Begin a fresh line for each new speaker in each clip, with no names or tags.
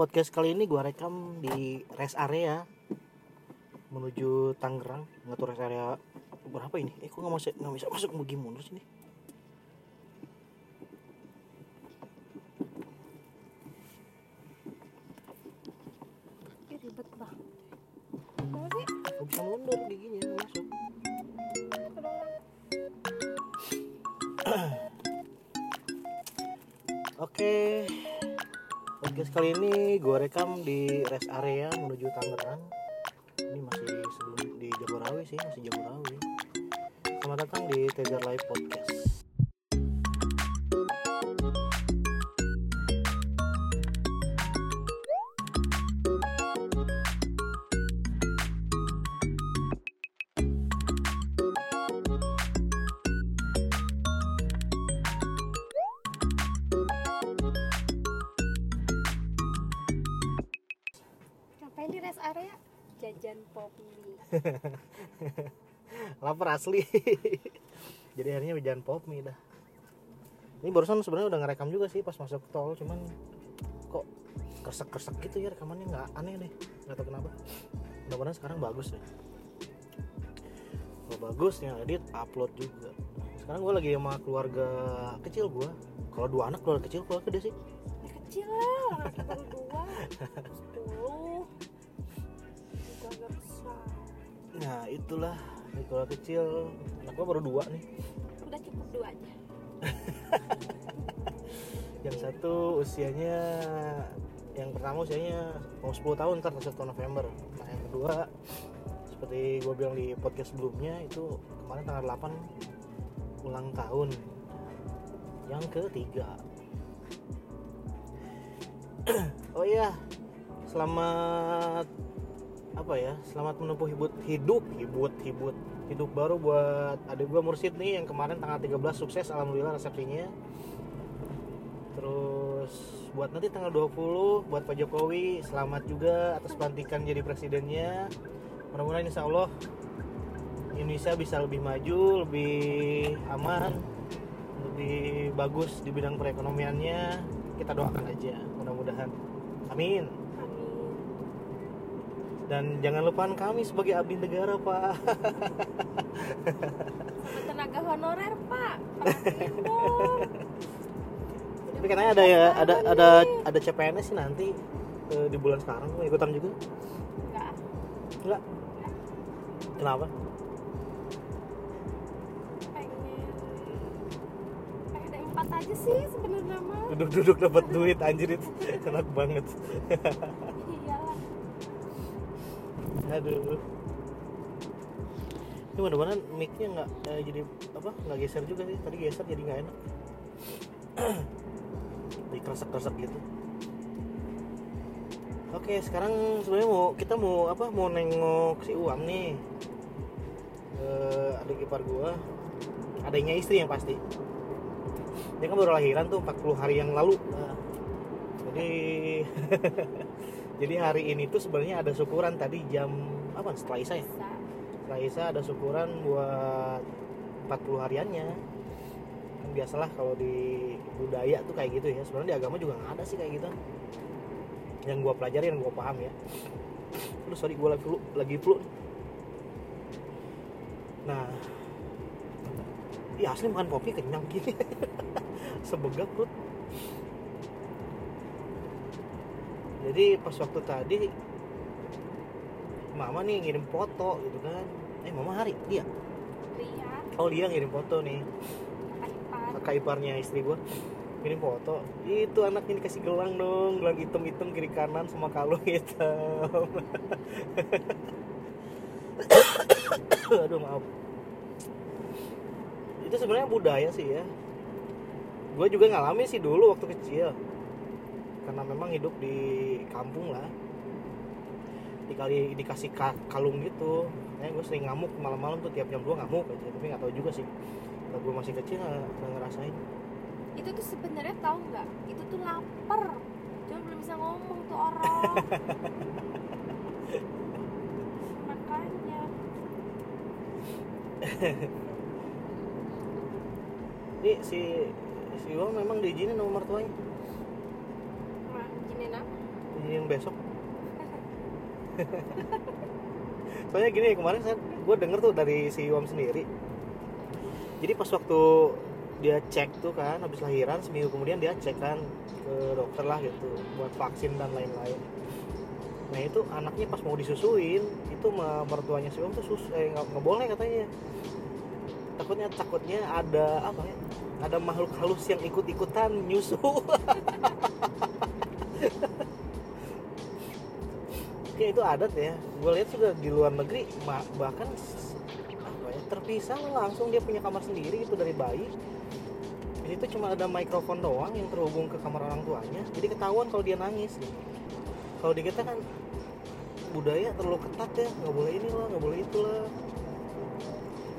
podcast kali ini gua rekam di rest area menuju Tangerang. Tahu rest area berapa ini? Eh, kok nggak masuk nggak bisa masuk mau mundur sini?
Ih,
rest area menuju Tangerang. Ini masih sebelum di Jagorawi sih, masih Jagorawi. Selamat datang di Tegar Live Podcast. Lapar asli. Jadi akhirnya jajan pop mie dah. Ini barusan sebenarnya udah ngerekam juga sih pas masuk tol, cuman kok kresek-kresek gitu ya rekamannya nggak aneh deh, nggak tahu kenapa. Mudah-mudahan sekarang bagus deh. Kalau bagus ya edit upload juga. Sekarang gue lagi sama keluarga kecil gue. Kalau dua anak keluarga kecil keluarga gede sih.
Ya kecil lah, baru dua. Sepuluh. Juga agak besar.
Nah itulah keluarga kecil. Anak gue baru dua nih.
Udah cukup dua aja.
yang satu usianya yang pertama usianya mau 10 tahun ntar 1 November nah yang kedua seperti gue bilang di podcast sebelumnya itu kemarin tanggal 8 ulang tahun yang ketiga oh iya selamat apa ya selamat menempuh hidup hidup hidup hidup hidup baru buat adik gue Mursid nih yang kemarin tanggal 13 sukses alhamdulillah resepsinya. Terus buat nanti tanggal 20 buat Pak Jokowi selamat juga atas pelantikan jadi presidennya. Mudah-mudahan insya Allah Indonesia bisa lebih maju lebih aman lebih bagus di bidang perekonomiannya. Kita doakan aja mudah-mudahan. Amin. Dan jangan lupakan kami sebagai abdi negara pak
Sama tenaga honorer, Pak.
Tapi katanya ada ya ada ada ada CPNS sih nanti eh, di bulan sekarang mau ikutan juga
Enggak.
enggak kenapa
Pengen. Pengen ada empat aja sih sebenarnya mah.
duduk-duduk dapat duit anjir itu enak banget. aduh. Ini mudah-mudahan mic-nya nggak eh, jadi apa nggak geser juga sih. Tadi geser jadi nggak enak. Di kresek-kresek gitu. Oke sekarang sebenarnya mau kita mau apa mau nengok si Uam nih. Eh, adik ipar gua. Adanya istri yang pasti. Dia kan baru lahiran tuh 40 hari yang lalu. Nah, jadi jadi hari ini tuh sebenarnya ada syukuran tadi jam apa setelah isya ya? Setelah isya. Ada syukuran buat 40 hariannya. Kan biasalah kalau di budaya tuh kayak gitu ya. Sebenarnya di agama juga nggak ada sih kayak gitu. Yang gua pelajari yang gua paham ya. Terus sorry gua lagi flu lagi flu. Nah iya asli makan kopi kenyang gini. Sebegak perut jadi pas waktu tadi mama nih ngirim foto gitu kan. Eh mama hari dia
Ria,
oh dia ngirim foto nih.
Ipar.
kakak iparnya istri gua. Ngirim foto. Itu anaknya dikasih gelang dong. Gelang hitam hitam kiri kanan sama kalung hitam. Aduh maaf. Itu sebenarnya budaya sih ya. Gue juga ngalamin sih dulu waktu kecil karena memang hidup di kampung lah dikali dikasih ka- kalung gitu ya gue sering ngamuk malam-malam tuh tiap jam 2 ngamuk aja tapi nggak tahu juga sih kalau gue masih kecil nggak ngerasain
Itu tuh sebenarnya tahu nggak? Itu tuh lapar. Cuma belum bisa ngomong tuh orang. Makanya.
Ini si si Uang memang diizinin sama mertuanya Diizinin besok. Soalnya gini kemarin saya gue denger tuh dari si Iwam sendiri. Jadi pas waktu dia cek tuh kan habis lahiran seminggu kemudian dia cek kan ke dokter lah gitu buat vaksin dan lain-lain. Nah itu anaknya pas mau disusuin itu mertuanya si Iwam tuh sus eh nggak boleh katanya. Takutnya takutnya ada apa ya? Ada makhluk halus yang ikut-ikutan nyusu ya itu adat ya gue lihat juga di luar negeri bahkan apa ya terpisah langsung dia punya kamar sendiri gitu dari bayi di situ cuma ada mikrofon doang yang terhubung ke kamar orang tuanya jadi ketahuan kalau dia nangis gitu. kalau di kita kan budaya terlalu ketat ya nggak boleh ini lah nggak boleh itu lah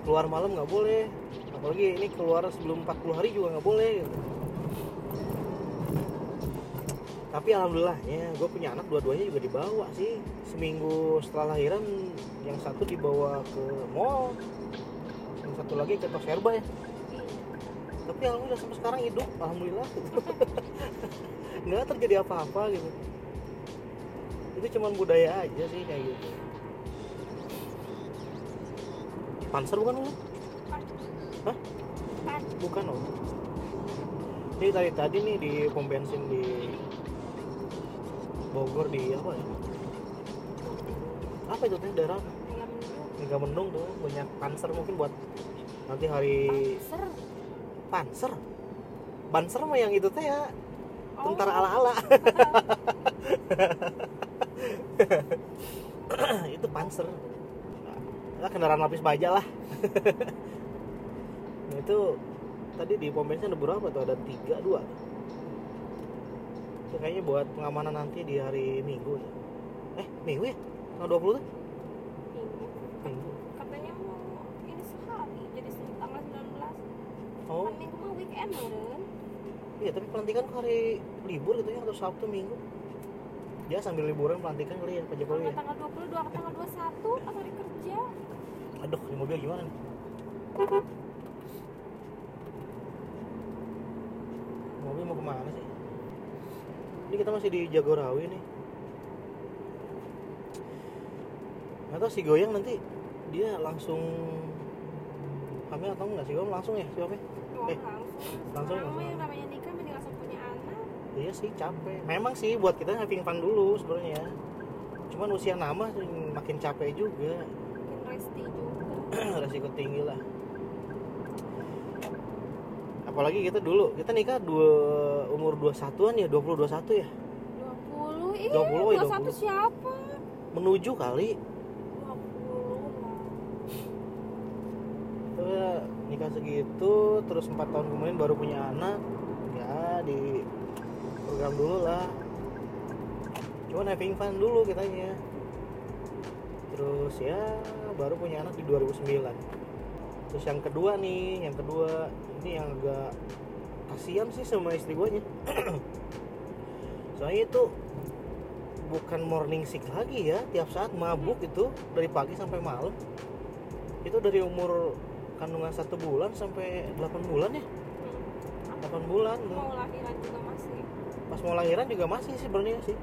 keluar malam nggak boleh apalagi ini keluar sebelum 40 hari juga nggak boleh gitu. Tapi alhamdulillahnya gue punya anak dua-duanya juga dibawa sih. Seminggu setelah lahiran yang satu dibawa ke mall yang satu lagi ke tos herba ya. Tapi alhamdulillah sampai sekarang hidup alhamdulillah. Nggak terjadi apa-apa gitu. Itu cuman budaya aja sih kayak gitu. Panser bukan lu? Hah? Bukan om ini tadi tadi nih di pom bensin di Bogor di apa ya? Apa itu teh? Daerah. Mega Mendung tuh banyak panser mungkin buat nanti hari
Panser.
panser? Panser mah yang itu teh ya
Oh.
tentara ala-ala. Itu panser. Nah, kendaraan lapis baja lah. Nah, itu tadi di pom bensin ada berapa tuh? Ada tiga dua itu kayaknya buat pengamanan nanti di hari minggu ya eh minggu ya? Tanggal 20 tuh?
Minggu.
minggu.
Katanya mau ini sehari jadi tanggal 19.
oh.
Kan minggu mah weekend
iya tapi pelantikan kok hari libur gitu ya atau sabtu minggu? Dia sambil liburan pelantikan kali ya Pak Jokowi ya.
Tanggal 22 ke tanggal 21 pas hari kerja.
aduh ini mobil gimana nih? Mobil mau ke mana sih ini kita masih di Jagorawi nih nggak tahu si goyang nanti dia langsung hamil atau enggak sih goyang langsung ya siapa
Oh,
Eh,
langsung.
langsung, langsung.
yang namanya nikah mending langsung punya anak.
iya sih capek memang sih buat kita having fun dulu sebenarnya cuman usia nama makin capek juga
Mungkin resti juga.
resiko tinggi lah apalagi kita dulu kita nikah dua umur 21an ya 20 21 ya
20 ih
20, ya,
21
20.
siapa?
menuju kali
20 lah.
Terus nikah segitu terus empat tahun kemudian baru punya anak ya di program dulu lah cuman having fun dulu kitanya terus ya baru punya anak di 2009 terus yang kedua nih yang kedua ini yang agak kasihan sih sama istri gue nya soalnya itu bukan morning sick lagi ya tiap saat mabuk itu dari pagi sampai malam itu dari umur kandungan satu bulan sampai 8 bulan ya
Hmm.
8 bulan tuh.
Mau lahiran juga masih.
pas mau lahiran juga masih sih sebenarnya sih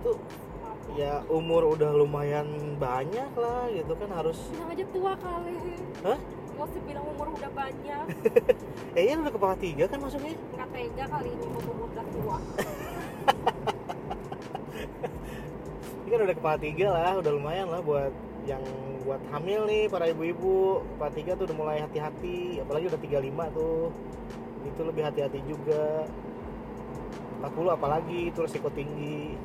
itu
mabuk.
ya umur udah lumayan banyak lah gitu kan harus
Bilang aja tua kali.
Hah?
Usah bilang umur udah banyak.
eh ya udah kepala tiga kan masuknya
Nggak tega kali ini umur udah tua.
ini kan udah kepala tiga lah udah lumayan lah buat yang buat hamil nih para ibu-ibu. Kepala tiga tuh udah mulai hati-hati apalagi udah 35 tuh. Itu lebih hati-hati juga. 40 apalagi itu resiko tinggi.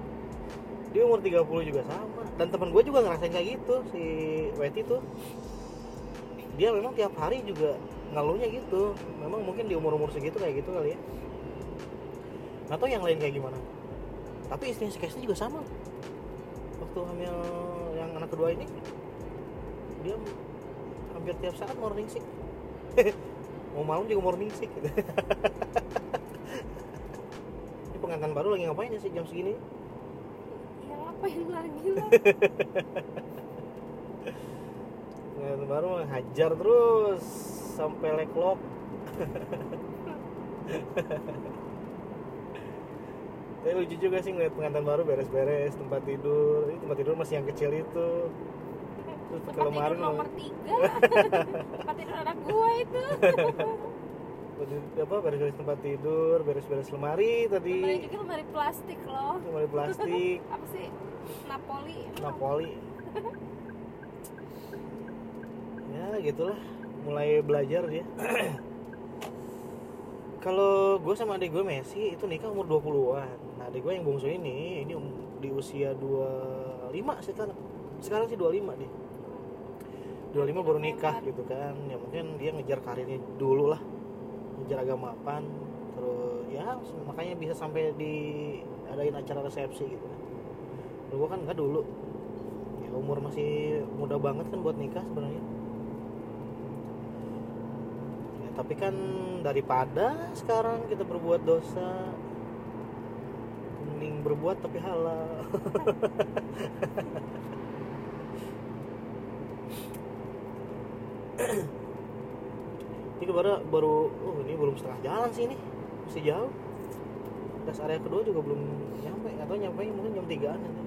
Dia umur 30 juga sama. Dan teman gue juga ngerasain kayak gitu si Weti tuh dia memang tiap hari juga ngeluhnya gitu. Memang mungkin di umur-umur segitu kayak gitu kali ya. Nggak tahu yang lain kayak gimana. Tapi istrinya si Casey juga sama. Waktu hamil yang anak kedua ini dia hampir tiap saat morning sick. Mau malam juga morning sick. Gitu. ini pengantin baru lagi ngapain ya sih jam segini?
Ya ngapain lagi lah.
pengantin baru hajar terus sampai leklok tapi lucu juga sih ngeliat pengantin baru beres-beres tempat tidur. Ini tempat tidur masih yang kecil itu. Terus
tempat tidur
lemari
nomor tiga. Tempat tidur anak gua itu.
Apa beres-beres tempat tidur beres-beres lemari
lemari
tadi
juga lemari plastik loh.
Lemari plastik.
Apa sih? Napoli.
Napoli gitulah. Mulai belajar dia. Kalau gue sama adik gue Messi itu nikah umur 20-an nah adik gue yang bungsu ini ini um- di usia 25 sekarang. Sekarang sih 25 dia. 25 baru nikah gitu kan. Ya mungkin dia ngejar karirnya dulu lah. Ngejar agamapan terus ya makanya bisa sampai diadain acara resepsi gitu kan. Gue kan enggak dulu. Ya umur masih muda banget kan buat nikah sebenarnya ya, tapi kan daripada sekarang kita berbuat dosa mending berbuat tapi halal. Ini baru baru oh ini belum setengah jalan sih ini. Masih jauh. Res area kedua juga belum nyampe. Atau nyampe mungkin jam 3an nanti.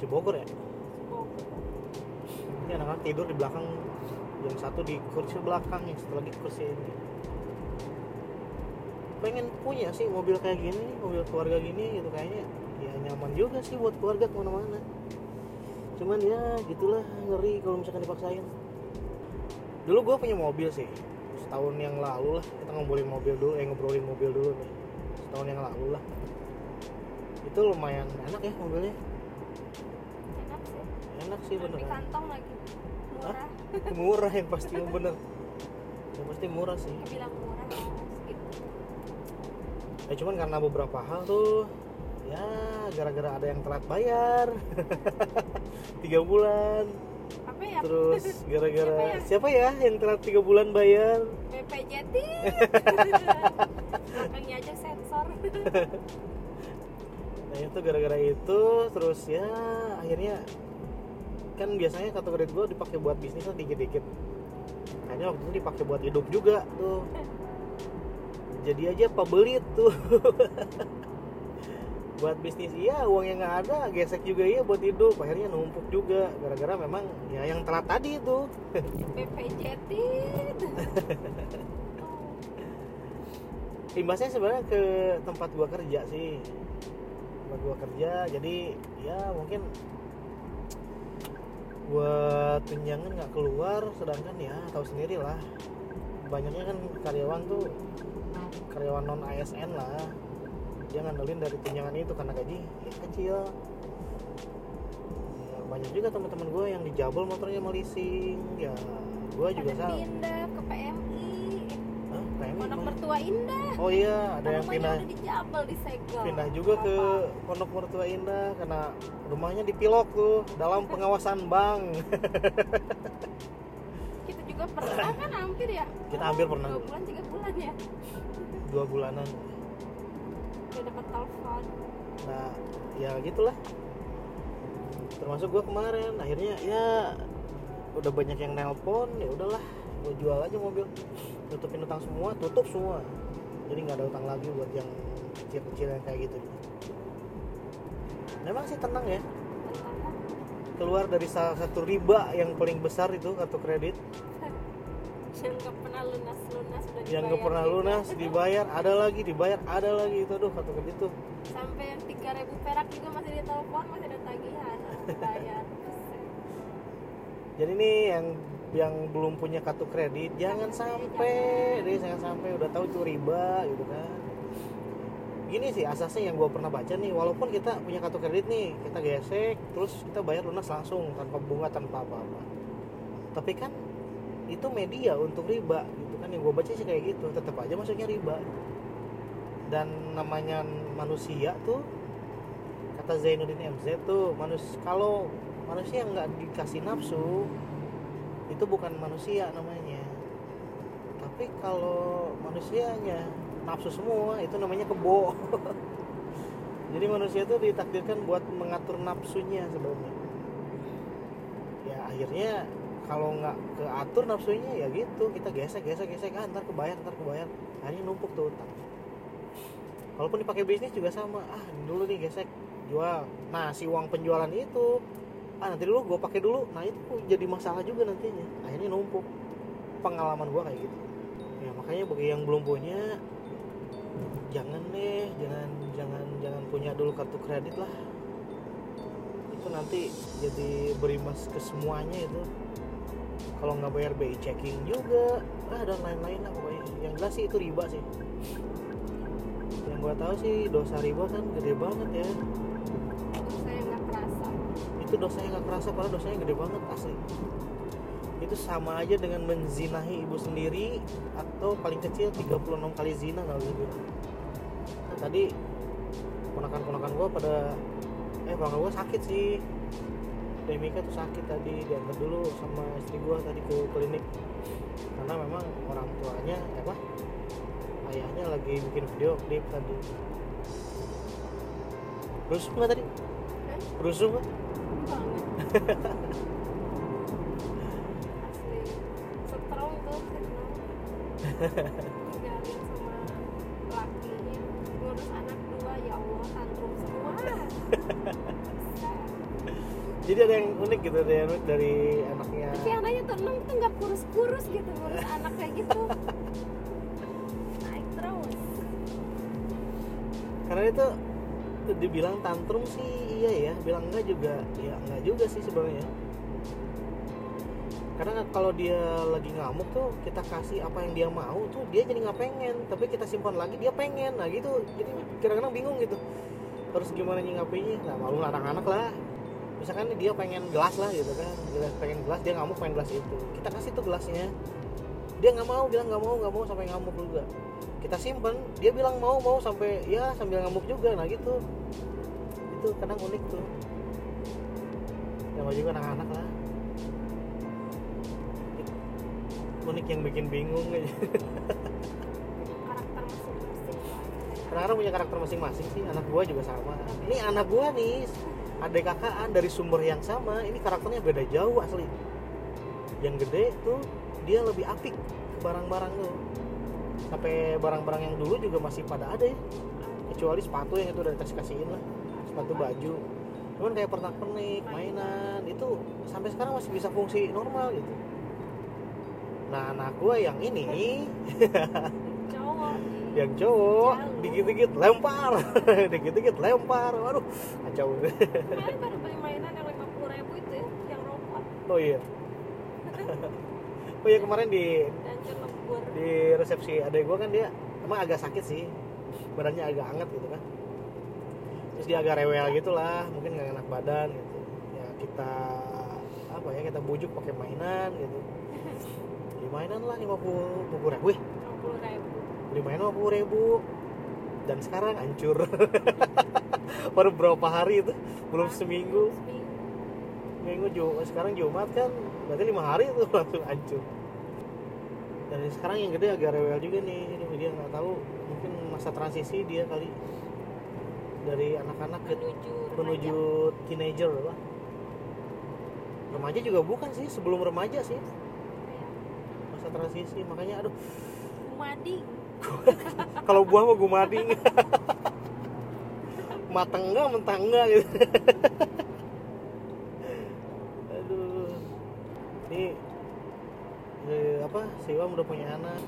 Si Bogor ya? Ini anak-anak tidur di belakang yang satu di kursi belakang yang satu lagi kursi ini. Pengen punya sih mobil kayak gini mobil keluarga gini gitu kayaknya ya nyaman juga sih buat keluarga ke mana-mana. Cuman ya gitulah ngeri kalau misalkan dipaksain. Dulu gue punya mobil sih setahun yang lalu lah kita ngobrolin mobil dulu eh ngobrolin mobil dulu nih. Setahun yang lalu lah. Itu lumayan enak ya mobilnya.
Enak sih.
Enak sih bener
kantong lagi. Murah
murah yang pasti yang bener. Yang pasti murah sih.
Bilang murah gitu
ya cuman karena beberapa hal tuh ya gara-gara ada yang telat bayar. Tiga bulan.
Apa ya?
Terus gara-gara
Siapa ya?
siapa ya yang telat tiga bulan bayar?
BPJT belakangnya aja sensor.
Nah itu gara-gara itu terus ya akhirnya kan biasanya kredit gue dipakai buat bisnis dikit-dikit. Akhirnya waktu itu dipakai buat hidup juga tuh. Jadi aja pebelit tuh. Buat bisnis iya uang yang nggak ada gesek juga iya buat hidup. Akhirnya numpuk juga gara-gara memang ya yang telat tadi itu
BPJT
imbasnya sebenarnya ke tempat gua kerja sih. Tempat gua kerja jadi ya mungkin buat tunjangan nggak keluar sedangkan ya tahu sendiri lah. Banyaknya kan karyawan tuh karyawan non ASN lah. Dia ngandelin dari tunjangan itu karena gaji ya, kecil. Ya, banyak juga teman-teman gue yang dijabel motornya sama leasing. Ya gue juga sama.
pindah ke PMI mertua indah.
Oh iya ada yang pindah.
udah dijabel di segel.
Pindah juga ke Pondok Mertua Indah karena rumahnya di Pilok tuh dalam pengawasan bank.
kita juga pernah kan hampir ya?
Kita hampir pernah.
dua bulan tiga bulan ya?
Dua bulanan.
udah dapat telepon.
Nah, ya gitulah. Termasuk gua kemarin akhirnya ya udah banyak yang nelpon ya udahlah gue jual aja mobil. Tutupin utang semua tutup semua. Jadi nggak ada utang lagi buat yang kecil-kecil yang kayak gitu. Memang sih tenang ya. Keluar dari salah satu riba yang paling besar itu kartu kredit.
Yang nggak pernah lunas lunas udah
yang nggak pernah
juga.
lunas dibayar ada lagi dibayar ada lagi. Itu aduh kartu kredit tuh.
Sampai yang tiga ribu perak juga masih ditelepon masih ada tagihan bayar.
Jadi nih yang yang belum punya kartu kredit jangan sampai deh jangan sampai udah tahu itu riba gitu kan. Gini sih asasnya yang gue pernah baca nih walaupun kita punya kartu kredit nih kita gesek terus kita bayar lunas langsung tanpa bunga tanpa apa-apa. Tapi kan itu media untuk riba gitu kan. Yang gue baca sih kayak gitu tetap aja masuknya riba. Dan namanya manusia tuh kata Zainuddin MZ tuh manus kalau manusia nggak dikasih nafsu itu bukan manusia namanya. Tapi kalau manusianya nafsu semua itu namanya kebo. Jadi manusia itu ditakdirkan buat mengatur nafsunya sebenarnya ya akhirnya kalau nggak keatur nafsunya ya gitu. Kita gesek gesek gesek. Ah, ntar kebayar ntar kebayar. Akhirnya numpuk tuh utang. Kalaupun dipakai bisnis juga sama. Ah dulu nih gesek jual. Nah si uang penjualan itu ah nanti dulu gue pakai dulu. Nah itu jadi masalah juga nantinya. Akhirnya numpuk. Pengalaman gue kayak gitu. Ya makanya bagi yang belum punya jangan deh jangan jangan jangan punya dulu kartu kredit lah. Itu nanti jadi berimbas ke semuanya itu. Kalau nggak bayar BI checking juga. Ah dan lain-lain lah pokoknya. Yang jelas sih itu riba sih. Yang gua tahu sih dosa riba kan gede banget ya itu dosanya nggak kerasa padahal dosanya gede banget asli. Itu sama aja dengan menzinahi ibu sendiri atau paling kecil 36 kali zina kalau gitu. Nah, tadi ponakan-ponakan gua pada eh ponakan gua sakit sih. Demika tuh sakit tadi diantar dulu sama istri gua tadi ke klinik. Karena memang orang tuanya eh, apa ayahnya lagi bikin video klip tadi. Rusuh nggak tadi? Rusuh nggak
banget asli. Strong tuh tinggalin sama lakinya ngurus anak dua ya Allah tantrum semua
jadi ada yang unik gitu ada yang unik dari anaknya.
Tapi anaknya tuh enam tuh nggak kurus-kurus gitu ngurus anak kayak gitu. Naik terus.
Karena itu dibilang tantrum sih iya ya. Bilang enggak juga ya enggak juga sih sebenarnya. Karena kalau dia lagi ngamuk tuh kita kasih apa yang dia mau tuh dia jadi nggak pengen. Tapi kita simpan lagi dia pengen. Nah gitu. Jadi kadang-kadang bingung gitu. Terus gimana nyingapinnya nah malu anak-anak lah. Misalkan dia pengen gelas lah gitu kan. Dia pengen gelas dia ngamuk pengen gelas itu. Kita kasih tuh gelasnya dia nggak mau bilang nggak mau nggak mau sampai ngamuk juga. Kita simpen dia bilang mau mau sampai ya sambil ngamuk juga. Nah gitu. Itu kadang unik tuh. Yang juga anak-anak lah. Unik yang bikin bingung aja.
Karakter masing-masing.
Kadang-kadang punya karakter masing-masing sih. Anak gua juga sama. Ini anak gua nih adik kakaan dari sumber yang sama ini karakternya beda jauh asli. Yang gede tuh dia lebih apik barang-barang tuh sampai barang-barang yang dulu juga masih pada ada ya. Kecuali sepatu yang itu udah dikasih kasihin lah. Sepatu baju. Cuman kayak pernak pernik mainan itu sampai sekarang masih bisa fungsi normal gitu. Nah anak gua yang ini
cowok.
yang cowok
Jauh.
dikit-dikit lempar. Dikit-dikit lempar. Waduh kacau.
Kemarin baru beli mainan yang lima puluh ribu itu ya yang robot.
Oh iya oh iya kemarin di di resepsi adek gua kan dia emang agak sakit sih. Badannya agak anget gitu kan. Terus dia agak rewel gitu lah mungkin nggak enak badan gitu. Ya kita apa ya kita bujuk pakai mainan gitu. Beli mainan lah 50 50 ribu. Wih,
lima puluh ribu.
Beli mainan 50 ribu. Dan sekarang hancur. Baru berapa hari itu? Belum seminggu. Minggu Jumat sekarang Jumat kan berarti lima hari itu langsung hancur. Dan sekarang yang gede agak rewel juga nih Ini dia nggak tahu mungkin masa transisi dia kali dari anak-anak ke
menuju
menuju teenager lah remaja juga bukan sih sebelum remaja sih. Masa transisi makanya aduh.
Mading
kalau buah mah gumading mateng enggak mentah enggak gitu aduh ini Siwam udah punya anak.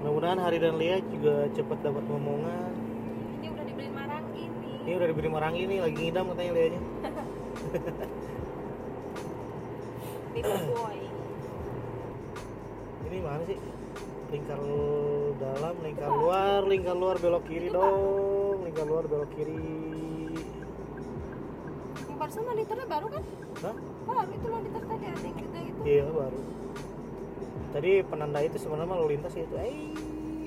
Mudah-mudahan Hari dan Lia juga cepat dapat momongan.
Ini udah dibeli marang ini.
Ini udah diberi marangi nih lagi ngidam katanya Lianya.
Little boy.
Ini mana sih? Lingkar dalam lingkar luar lingkar luar belok kiri dong. Lingkar luar belok kiri.
Barusan monitornya baru kan?
Hah?
baru itu monitor tadi ada yang gede itu.
Iya baru. Tadi penanda itu sebenarnya lalu lintas itu. Eh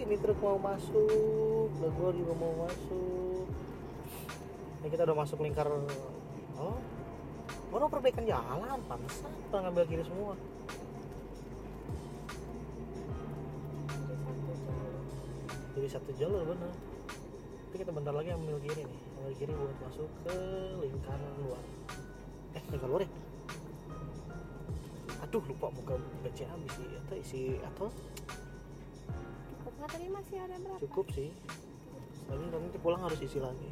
ini truk mau masuk, gua juga mau masuk. Ini kita udah masuk lingkar. Oh, mana perbaikan jalan, pantesan kita ngambil kiri semua.
Jadi satu jalur.
bener. Tapi kita bentar lagi ambil kiri nih, ambil kiri buat masuk ke lingkar luar. Eh lingkar luar ya? Aduh lupa bukan BCA isi atau isi atau
cukup nggak tadi masih ada berapa?
Cukup sih. Lalu nanti pulang harus isi lagi.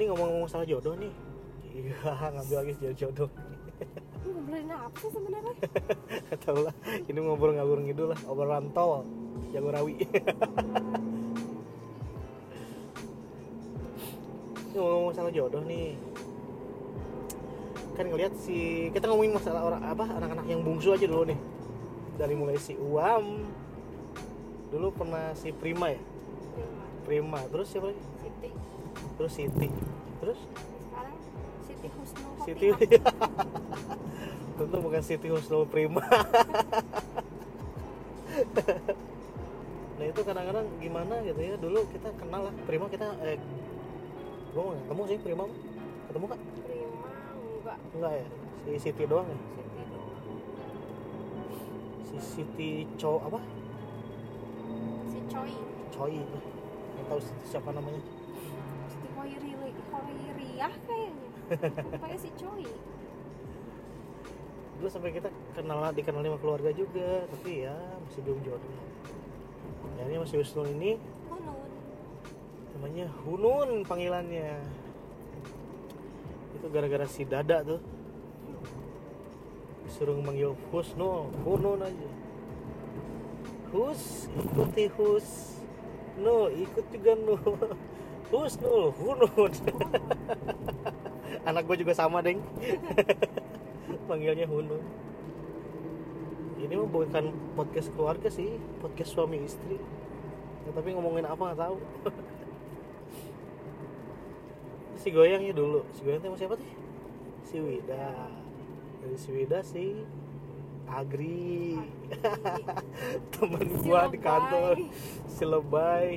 Ini ngomong-ngomong masalah jodoh nih. Iya ngambil lagi jodoh jodoh.
Ini ngobrolin apa sih sebenarnya?
Tau lah. Ini ngobrol ngabur ngidul lah. Obrolan tol Jagorawi. Ini ngomong masalah jodoh nih kan ngeliat si kita ngomongin masalah orang apa anak-anak yang bungsu aja dulu nih. Dari mulai si Uam dulu pernah si Prima ya?
Prima,
Prima terus siapa lagi?
Siti.
terus Siti. Terus?
Sekarang Siti Husnul
Siti. Tentu bukan Siti Husnul Prima. Nah itu kadang-kadang gimana gitu ya? Dulu kita kenal lah Prima kita eh gue mau ketemu sih Prima ketemu kak
Prima enggak
ya si Siti doang ya
Siti doang.
si Siti Cow apa
Si Choi.
Choi nggak tahu siapa namanya
Siti Hoiri Hoiriah kayaknya. Kayak si Choi.
dulu sampai kita kenal dikenal sama keluarga juga tapi ya masih belum jodoh ya ini masih Husnul ini
Hunun.
namanya Hunun panggilannya itu gara-gara si Dada tuh. Disuruh manggil Husnul Hunun aja. Hus ikuti Hus. Nul ikut juga Nul Husnul Hunun anak gue juga sama deng. Panggilnya Hunun ini mah bukan podcast keluarga sih podcast suami istri. Ya, tapi ngomongin apa nggak tahu si goyang ya dulu. Si goyang sama siapa tuh si Wida. Dari si Wida si Agri. Temen
Si
gua di
Lebay.
kantor. Si Lebay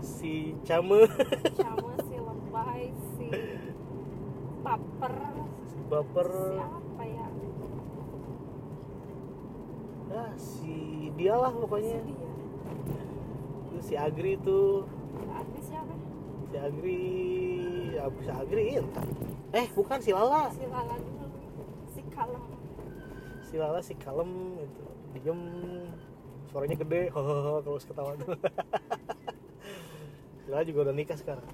si Came.
Si Lebay, si Baper,
Baper.
Siapa ya?
nah si dia lah pokoknya.
Si dia.
Terus si Agri tuh.
Artis siapa?
si Agri ya bisa Agri Intan eh bukan si Lala
Si Lala dulu. Si Kalem.
si Lala si kalem gitu diem suaranya gede hahaha kalau ketawa si Lala juga udah nikah sekarang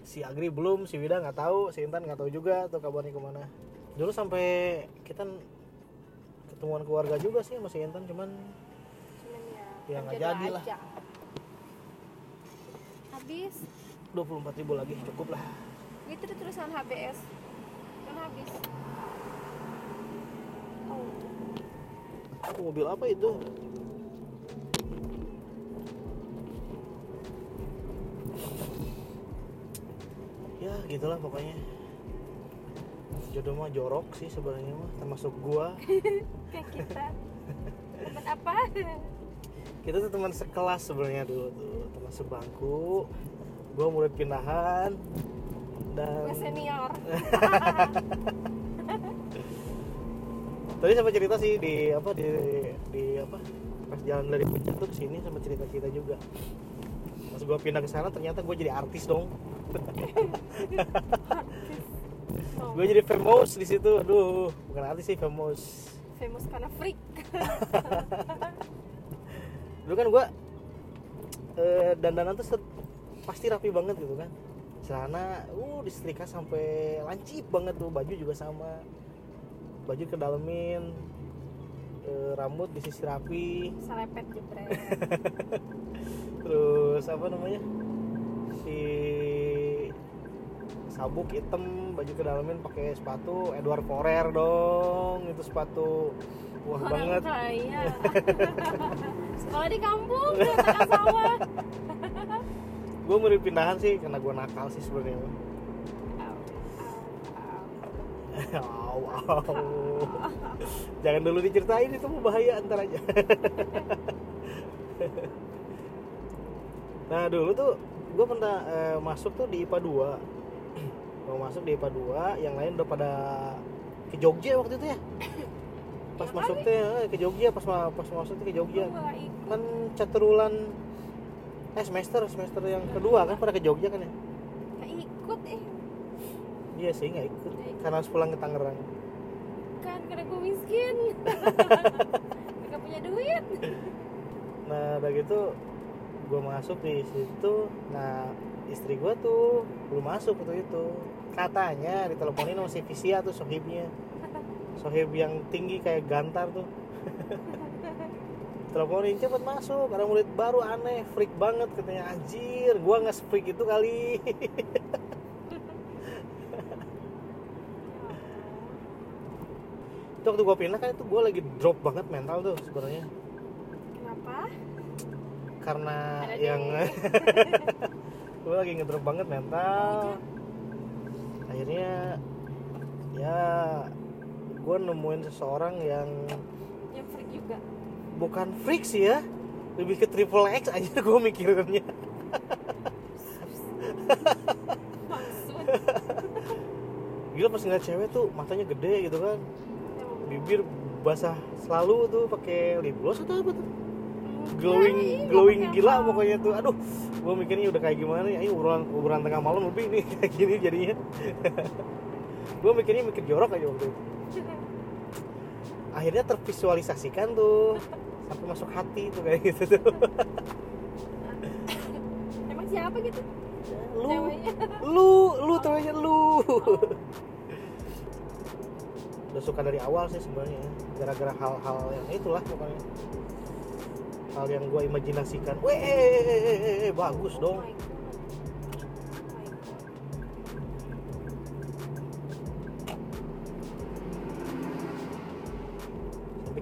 si Agri belum si Wida nggak tahu si Intan nggak tahu juga tuh kabarnya ke mana dulu sampai kita ketemuan keluarga juga sih sama si Intan cuman
Cuman ya.
Ya, nggak jadi lah.
Habis.
24 ribu lagi cukup lah
Itu tulisan HBS. Kan habis. Oh.
Mobil apa itu ya gitulah pokoknya jodoh mah jorok sih sebenarnya mah termasuk gua
Kayak kita. Teman apa?
kita tuh teman sekelas sebenarnya dulu tuh teman sebangku gua murid pindahan dan
Gue senior.
tadi sampai cerita sih di apa di di apa pas jalan dari puncak tuh ke sini sama cerita cerita juga pas gua pindah ke sana ternyata gue jadi artis dong
Artis. Oh,
gue jadi famous di situ aduh bukan artis sih famous
famous karena freak.
dulu kan gue eh, dandanan tuh pasti rapi banget gitu kan celana uh disetrika sampai lancip banget tuh baju juga sama baju kedalemin eh, rambut disisir rapi
Serepet jebret.
terus apa namanya si sabuk hitam baju kedalamin pakai sepatu Edward Forer dong itu sepatu wah
Orang
banget
kaya. Sekolah di kampung, di tengah sawah.
Gue mau pindahan sih karena gue nakal sih sebenarnya.
Au, au.
jangan dulu diceritain itu bahaya antar aja. Nah dulu tuh gue pernah eh, masuk tuh di IPA 2 mau masuk di IPA 2 yang lain udah pada ke Jogja waktu itu ya. Pas
Ya
masuk eh, ke Jogja pas pas masuk tuh ke Jogja. Kan caturulan eh semester semester yang kedua kan pada ke Jogja kan ya
Nggak ikut eh.
iya sih nggak ikut
Nggak ikut.
karena harus pulang ke Tangerang
Kan karena gue miskin. Gak punya duit.
nah udah gitu gue masuk di situ nah istri gue tuh belum masuk waktu itu katanya diteleponin sama si Visia tuh sohibnya sohib yang tinggi kayak gantar tuh teleponin cepet masuk. Ada murid baru aneh freak banget katanya anjir gua nggak freak itu kali. Itu waktu gua pindah kan itu gua lagi drop banget mental tuh sebenarnya.
Kenapa?
Karena
Ada
yang gue lagi ngedrop banget mental. Akhirnya ya gue nemuin seseorang yang bukan freak sih ya. Lebih ke triple X aja gue mikirnya. Gila pas ngeliat cewek tuh matanya gede gitu kan. Bibir basah selalu tuh pakai lip gloss atau apa tuh? Glowing glowing gila pokoknya tuh. Aduh gue mikirnya udah kayak gimana ya ini obrolan tengah malam lebih nih kayak gini jadinya. Gue mikirnya mikir jorok aja waktu itu. Akhirnya tervisualisasikan tuh sampai masuk hati tuh kayak gitu tuh.
Emang siapa gitu?
Lu.
Ceweknya.
Lu. Lu ceweknya lu. Udah suka dari awal sih sebenarnya gara-gara hal-hal yang itulah pokoknya. Hal yang gue imajinasikan. Weh bagus
Oh
dong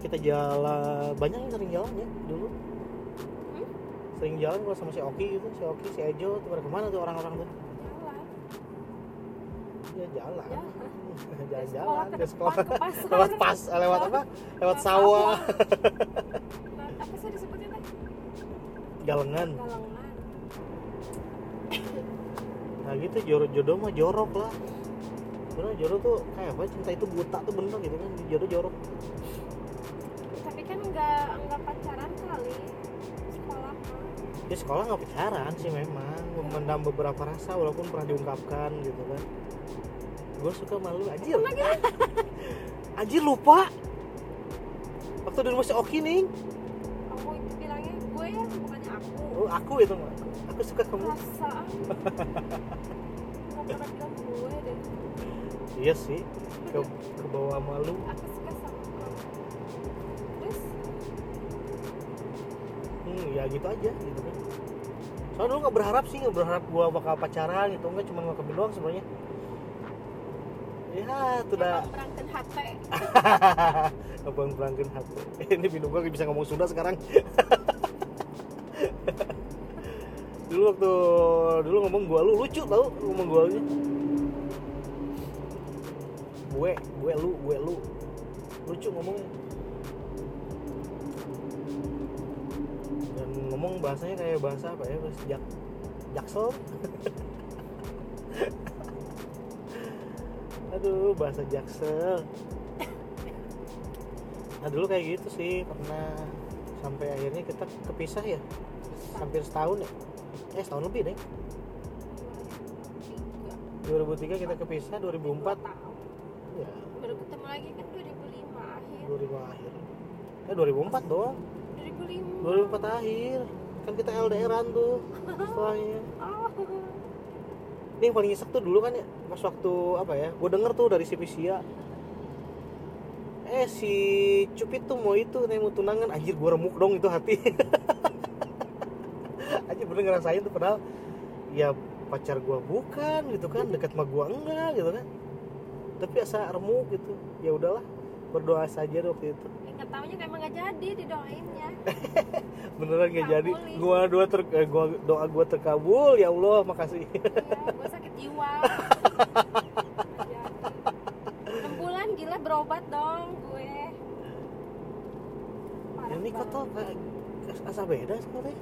kita jalan banyak yang sering jalan ya dulu.
Hmm?
sering jalan kalau sama si Oki gitu si Oki si Ejo tuh pada ke mana tuh orang-orang tuh?
Jalan.
ya jalan.
Jalan.
jalan-jalan
ke
sekolah.
ke pasar.
lewat pas lewat apa? Lewat sawah.
apa sih disebutnya teh?
Galengan. Nah gitu jodoh jodoh mah jorok lah. Bener jodoh tuh kayak apa? Cinta itu buta tuh bener gitu kan jodoh jorok
nggak nggak pacaran kali sekolah
ya sekolah nggak pacaran sih memang. Memendam beberapa rasa walaupun pernah diungkapkan gitu kan. Gue suka malu. Anjir. Anjir lupa. Waktu dulu masih oki nih.
Kamu itu bilangnya gue ya bukannya aku.
Oh, aku itu mah. Aku suka kamu.
Perasaan nggak pernah bilang gue deh.
Iya sih. Ke, ke bawah malu.
Aku suka
ya gitu aja gitu kan. Soalnya dulu nggak berharap sih nggak berharap gua bakal pacaran gitu nggak cuma ngelakuin doang sebenarnya. Ya itu dah.
emang berangkat hati
abang hati ini minum gua bisa ngomong Sunda sekarang. Dulu waktu dulu ngomong gua lu lucu tau ngomong gua lu gue gue lu gue lu. Lucu ngomongnya ngomong bahasanya kayak bahasa apa ya? Bahasa jak jaksel? Aduh bahasa jaksel. Nah dulu kayak gitu sih pernah. Sampai akhirnya kita kepisah ya. Hampir setahun ya. Eh setahun lebih deh.
tiga
2003 kita kepisah 2004
dua tahun
ya.
Baru ketemu lagi kan 2005 akhir.
2005 akhir. Eh 2004 doang.
2005
2004 akhir kan kita LDRan tuh setelahnya ini yang paling nyesek tuh dulu kan ya pas waktu apa ya gue denger tuh dari si Visia eh si Cupit tuh mau itu nih mau tunangan. Anjir gue remuk dong itu hati. Anjir bener ngerasain tuh padahal ya pacar gue bukan gitu kan dekat sama gue enggak gitu kan. Tapi asa remuk gitu. Ya udahlah berdoa saja waktu itu
nggak taunya emang nggak jadi didoainnya.
Beneran gak jadi. Gua doa ter eh, gua doa gua terkabul ya Allah makasih.
Ya gue sakit jiwa. Enam bulan gila berobat dong gue. Parah
ini kok tuh kayak asa beda sebenarnya?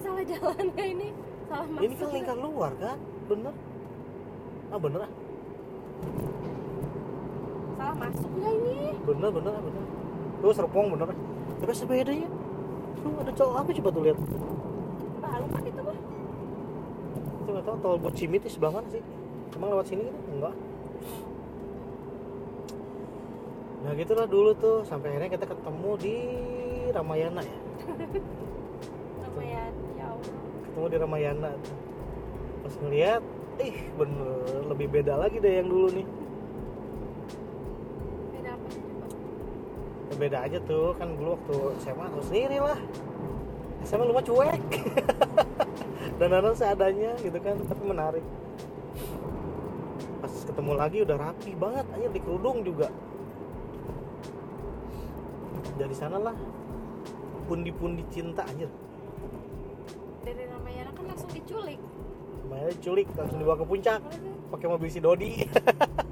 Salah jalan ya ini. Salah masuk
ini kan lingkar luar kan? Bener. Ah bener ah.
Salah masuk nggak ini.
Bener bener ah bener tuh serpong bener. Tapi asa beda ya tuh ada cowok apa coba tuh lihat?
Baru kan itu mah
itu nggak tahu tol buat Cimit di sebelah mana sih? Emang lewat sini gitu? Enggak. Nah gitulah dulu tuh sampai akhirnya kita ketemu di Ramayana ya.
Lumayan ya
ketemu di Ramayana pas ngeliat ih bener lebih beda lagi deh yang dulu nih
beda apa sih coba
Ya, beda aja tuh kan dulu waktu SMA tahu sendiri lah. SMA lu mah cuek. Dan anak seadanya gitu kan tapi menarik. Pas ketemu lagi udah rapi banget aja di kerudung juga. Dari sana lah pundi-pundi cinta aja.
Dari Ramayana kan langsung diculik.
Mainnya culik langsung dibawa ke puncak pakai mobil si Dodi.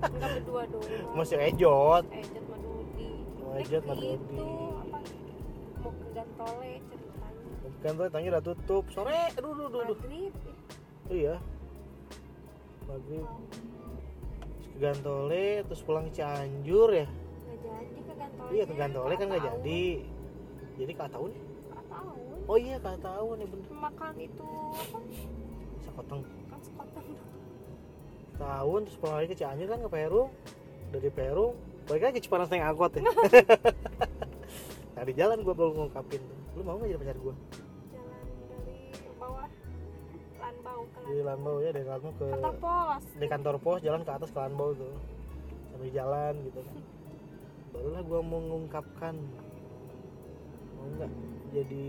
Enggak berdua doang
masih ejot
Ejat
Oh,
Nek
Madudi.
itu apa? Mau ke Gantole ceritanya.
Tuh tanya udah tutup. Sore. Aduh aduh aduh,
maghrib.
Iya. Maghrib. Terus ke Gantole terus pulang ke Cianjur ya?
Nggak jadi ke Gantole
iya ke Gantole kan nggak jadi. jadi kak tahu nih
tahu
oh iya kak tahu nih bener.
Makan itu apa?
Sekoteng.
Kan sekoteng.
Tahun terus pulang lagi ke Cianjur kan ke Peru. Dari Peru balik lagi Cipanas naik angkot ya. Nah di jalan gue baru ngungkapin tuh. Lu mau nggak jadi pacar gue
jalan dari bawah Lanbau ke
di Lanbau ya dari Lanbau ke
kantor pos.
di kantor pos jalan ke atas ke Lanbau tuh. Sambil jalan gitu kan. Barulah gue mau mengungkapkan mau nggak jadi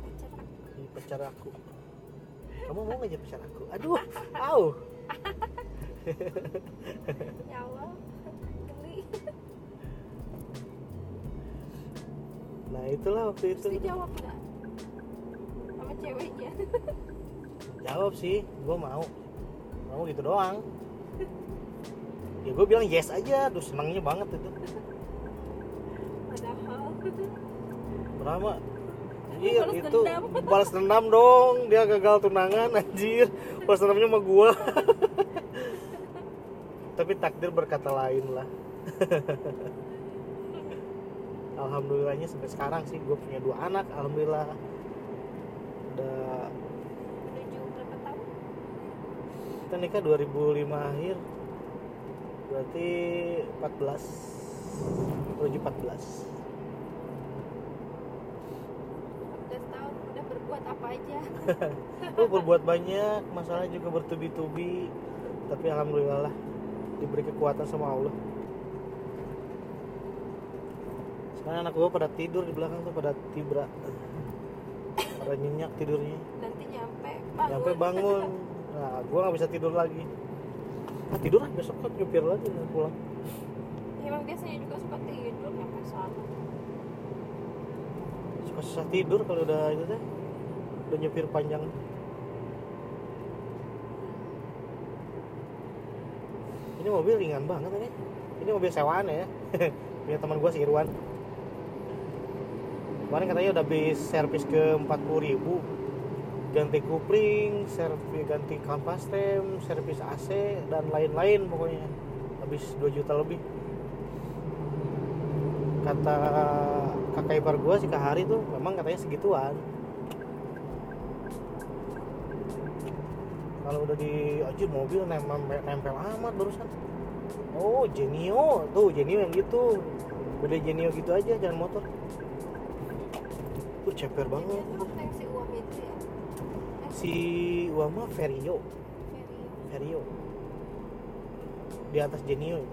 pacar aku.
jadi pacar aku? Kamu mau nggak jadi pacar aku? Aduh au
ya Allah geli.
Nah itulah waktu itu.
Terus dijawab nggak? Sama ceweknya.
Jawab sih gue mau. Mau gitu doang. Ya gue bilang yes aja. Terus senangnya banget itu.
Padahal.
Berapa Anjir
Balas
itu.
dendam.
balas dendam dong. Dia gagal tunangan anjir. Balas dendamnya sama gua tapi takdir berkata lain lah. Alhamdulillahnya sampai sekarang sih gue punya dua anak alhamdulillah. Udah
menuju berapa tahun?
Kita nikah 2005 akhir. Berarti 14 menuju 14
14 tahun udah berbuat apa aja.
Lu berbuat banyak, masalah juga bertubi-tubi, tapi alhamdulillah lah diberi kekuatan sama Allah. Sekarang anak gua pada tidur di belakang tuh pada tibra, pada nyenyak tidurnya,
nanti nyampe bangun
sampai bangun. Nah, gua nggak bisa tidur lagi. Ah, tidur ah, besok kan nyupir lagi pulang.
emang biasanya juga suka tidur nyampe sana
Suka susah tidur kalau udah itu teh, udah nyupir panjang. Ini mobil ringan banget ini. Ini mobil sewaan ya. Punya teman gua si Irwan. Kemarin katanya udah habis servis ke 40.000 ganti kupling, servis ganti kampas rem, servis AC dan lain-lain pokoknya. Habis 2 juta lebih. Kata kakak ipar gua si Kahari tuh memang katanya segituan. Kalau udah di anjir mobil nempel, nempel amat barusan. Oh, Genio. Tuh, Genio yang gitu. Beda Genio gitu aja, jangan motor. Tuh ceper banget.
Si uang itu ya
Si Vario,
Ferry
Vario. Di atas Genio.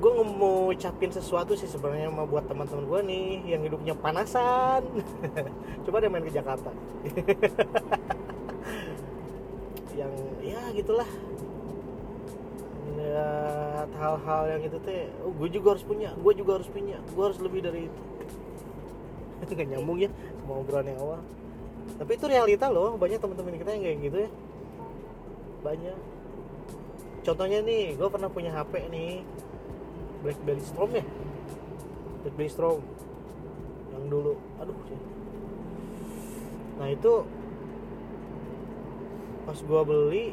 Gue mau ucapin sesuatu sih sebenarnya mau buat teman-teman gue nih yang hidupnya panasan. Coba deh main ke Jakarta. yang ya gitulah. Lihat hal-hal yang itu teh oh gue juga harus punya gue juga harus punya gue harus lebih dari itu. Nggak nyambung ya sama obrolan yang awal. Tapi itu realita loh banyak teman-teman kita yang kayak gitu ya. Banyak. Contohnya nih gue pernah punya HP nih. BlackBerry Storm ya? BlackBerry Storm. Yang dulu. Aduh nah itu pas gua beli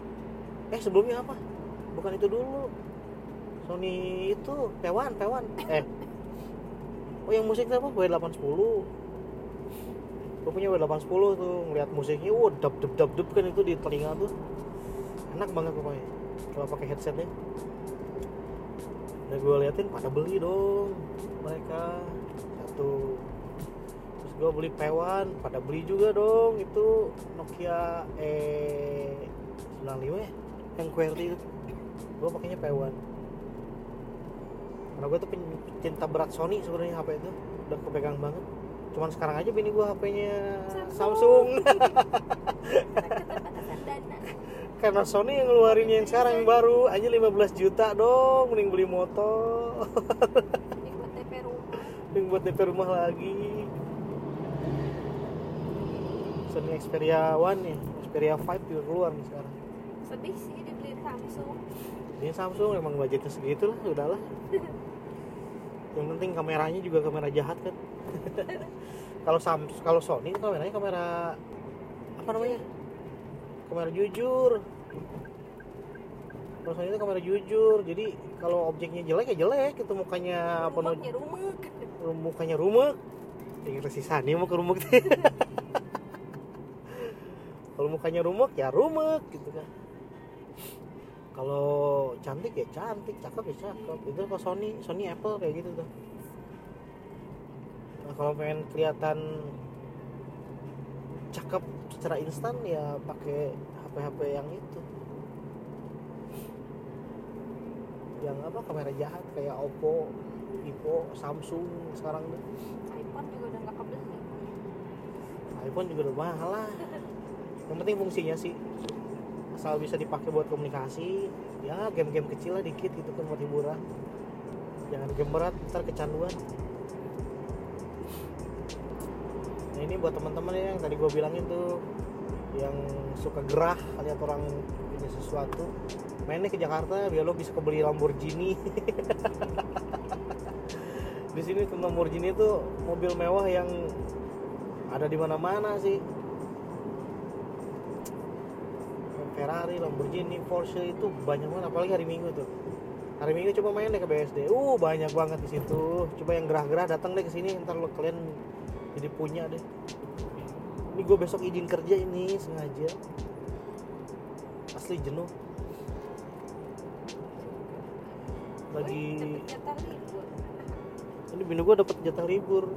eh sebelumnya apa? Bukan itu dulu. Sony itu P1 P1 eh. Oh yang musik apa? W810 gue punya W810 tuh ngeliat musiknya wow dap dap dap dap kan itu di telinga tuh enak banget pokoknya kalau pakai headsetnya. Dan gue liatin pada beli dong mereka. Satu gue beli P1 pada beli juga dong itu Nokia E 95 ya? Yang QWERTY itu. Gue pakainya P1 karena gue tuh pencinta berat Sony sebenarnya HP itu udah kepegang banget. Cuman sekarang aja bini gue HP-nya Samsung.
Dana
karena Sony yang ngeluarin yang sekarang yang baru aja 15 juta dong mending beli motor.
Buat rumah.
Mending buat DP rumah lagi Sony Xperia One nih Xperia 5 juga keluar nih sekarang.
Sedih sih dibeli Samsung.
Ini Samsung emang budgetnya segitu lah udahlah. Yang penting kameranya juga kamera jahat kan. Kalau Sam kalau Sony itu kameranya kamera apa namanya? Kamera jujur. Kalau Sony itu kamera jujur jadi kalau objeknya jelek ya jelek. Itu mukanya apa namanya?
rumah.
Mukanya rumek tinggal si Sani mau ke rumek kalau mukanya rumek ya rumek gitu kan. Kalau cantik ya cantik cakep ya cakep. Itu kalau Sony Sony Apple kayak gitu tuh. Nah kalau pengen kelihatan cakep secara instan ya pakai HP HP yang itu. Yang apa kamera jahat kayak Oppo, Vivo, Samsung sekarang tuh.
iPhone juga udah nggak kebeli.
iPhone juga udah mahal lah yang penting fungsinya sih. Asal bisa dipakai buat komunikasi ya game-game kecil lah dikit gitu kan buat hiburan. Jangan game berat ntar kecanduan. Nah ini buat teman-teman ya yang tadi gue bilangin tuh yang suka gerah lihat orang punya sesuatu mainnya ke Jakarta biar lo bisa kebeli Lamborghini. Di sini tuh Lamborghini itu mobil mewah yang ada di mana-mana sih Ferrari, Lamborghini, Porsche itu banyak banget apalagi hari Minggu tuh. Hari Minggu coba main deh ke BSD uh banyak banget di situ. Coba yang gerah-gerah datang deh ke sini ntar lo kalian jadi punya deh. Ini gue besok izin kerja ini sengaja. Asli jenuh. Lagi ini bini gue dapet jatah libur.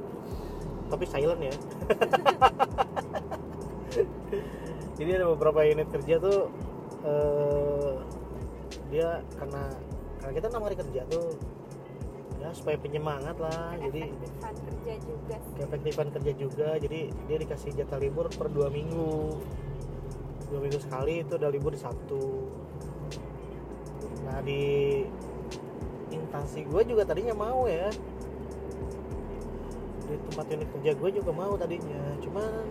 Tapi silent ya jadi ada beberapa unit kerja tuh eh, dia karena karena kita enam hari kerja tuh ya supaya penyemangat lah jadi
efektifan kerja juga
kerja juga jadi dia dikasih jatah libur per dua minggu. Dua minggu sekali itu udah libur di Sabtu. Nah di instansi gue juga tadinya mau ya. Di tempat unit kerja gue juga mau tadinya cuman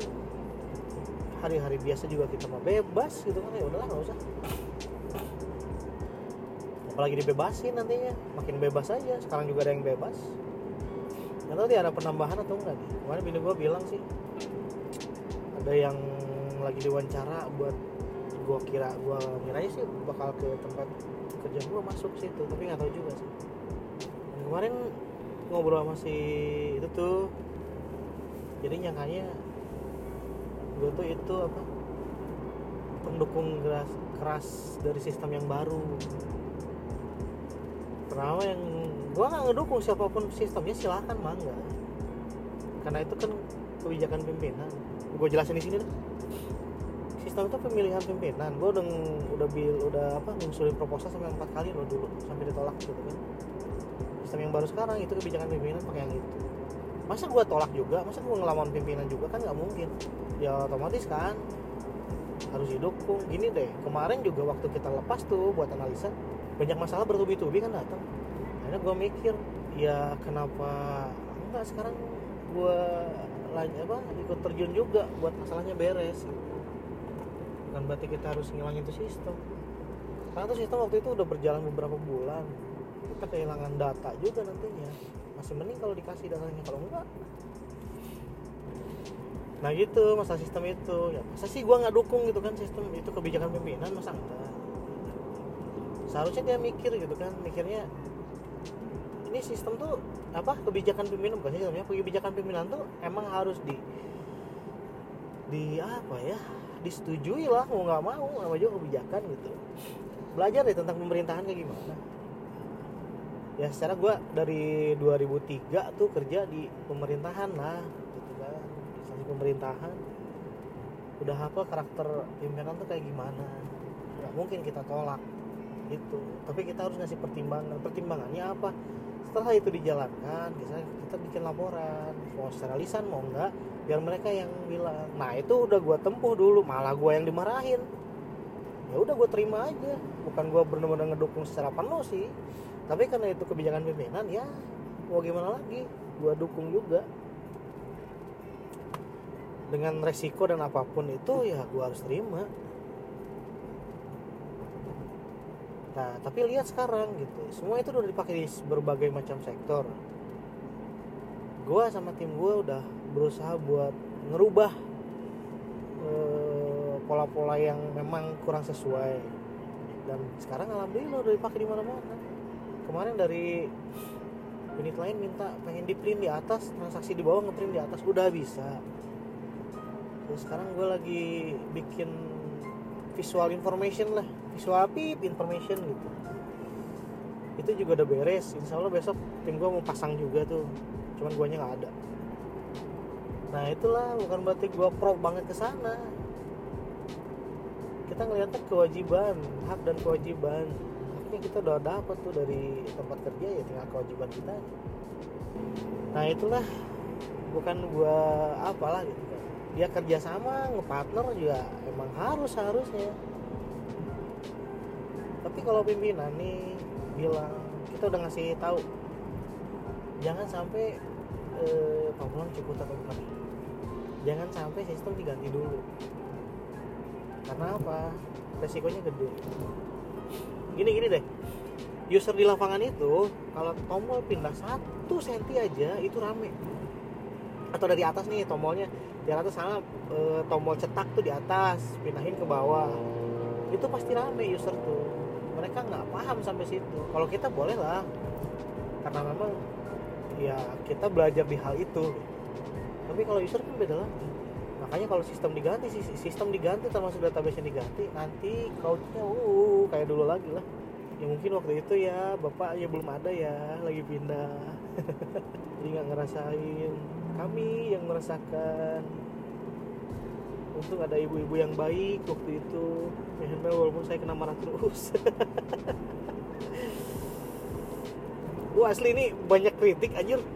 hari-hari biasa juga kita mau bebas gitu kan. Ya udahlah nggak usah. Apalagi dibebasin nantinya. Makin bebas aja. Sekarang juga ada yang bebas. Nggak tahu dia ada penambahan atau enggak. Nih kemarin bini gue bilang sih ada yang lagi diwawancara buat gue kira gue kiranya sih bakal ke tempat kerja gue masuk situ tapi nggak tahu juga sih. Dan kemarin ngobrol sama si itu tuh. Jadi nyangkanya gue tuh itu apa pendukung keras, keras dari sistem yang baru. Pertama yang gue nggak ngedukung siapa pun sistemnya silahkan mangga karena itu kan kebijakan pimpinan. Gue jelasin di sini deh. Sistem itu pemilihan pimpinan. Gue udah udah bil udah apa ngusulin proposal sampai empat kali loh dulu sampai ditolak gitu kan. Sistem yang baru sekarang itu kebijakan pimpinan pakai yang itu. Masa gue tolak juga? Masa gue ngelawan pimpinan juga? Kan nggak mungkin ya otomatis kan. Harus didukung. Gini deh kemarin juga waktu kita lepas tuh buat analisa banyak masalah bertubi-tubi kan datang. Akhirnya gue mikir ya kenapa enggak sekarang gue apa ikut terjun juga buat masalahnya beres? Bukan berarti kita harus ngilangin itu sistem. Karena tuh sistem waktu itu udah berjalan beberapa bulan. Kita kehilangan data juga nantinya. Masih mending kalau dikasih datanya. Kalau enggak nah gitu masa sistem itu. Ya masa sih gua nggak dukung gitu kan sistem itu kebijakan pimpinan masa enggak? Seharusnya dia mikir gitu kan mikirnya ini sistem tuh apa kebijakan pimpinan bukan sistemnya kebijakan pimpinan tuh emang harus di di apa ya disetujui lah mau nggak mau sama juga kebijakan gitu. Belajar deh tentang pemerintahan kayak gimana. Ya secara gue dari 2003 tuh kerja di pemerintahan lah pemerintahan. Udah hafal karakter pimpinan tuh kayak gimana? Nggak mungkin kita tolak gitu. Tapi kita harus ngasih pertimbangan. Pertimbangannya apa? Setelah itu dijalankan kita kita bikin laporan mau secara lisan mau enggak biar mereka yang bilang nah itu udah gua tempuh dulu malah gua yang dimarahin. Ya udah gue terima aja. Bukan gue benar-benar ngedukung secara penuh sih. Tapi karena itu kebijakan pimpinan ya mau gimana lagi? Gue dukung juga dengan resiko dan apa pun itu ya gue harus terima. Nah tapi lihat sekarang gitu semua itu udah dipakai di berbagai macam sektor. Gue sama tim gue udah berusaha buat ngerubah eh, pola-pola yang memang kurang sesuai. Dan sekarang alhamdulillah udah dipakai di mana-mana. Kemarin dari unit lain minta pengen di print di atas transaksi di bawah ngeprint di atas udah bisa terus sekarang gue lagi bikin visual information lah visual pip? Information gitu. Itu juga udah beres. Insya Allah besok tim gue mau pasang juga tuh. Cuman guanya nggak ada. Nah itulah. Bukan berarti gue pro banget ke sana. Kita ngeliatnya kewajiban hak dan kewajiban. Haknya kita udah dapat tuh dari tempat kerja ya tinggal kewajiban kita. Nah itulah. Bukan gua apalah gitu dia kerjasama ngepartner juga emang harus harusnya. Tapi kalau pimpinan nih bilang kita udah ngasih tahu jangan sampai eh, Pamulang cukup atau bukan jangan sampai sistem diganti dulu. Karena apa? Resikonya gede. Gini gini deh. User di lapangan itu kalau tombol pindah satu senti aja itu rame. Atau dari atas nih tombolnya di atas sama e, tombol cetak tuh di atas pindahin ke bawah. Itu pasti rame user tuh. Mereka nggak paham sampai situ. Kalau kita boleh lah. Karena memang ya kita belajar di hal itu. Tapi kalau user kan beda lagi. Makanya kalau sistem diganti sis- sistem diganti termasuk database yang diganti nanti cloudnya uh kayak dulu lagi lah. Ya mungkin waktu itu ya bapak ya belum ada ya lagi pindah. Jadi nggak ngerasain kami yang merasakan untung ada ibu-ibu yang baik waktu itu. Ya walaupun saya kena marah terus. Wah asli ini banyak kritik anjir.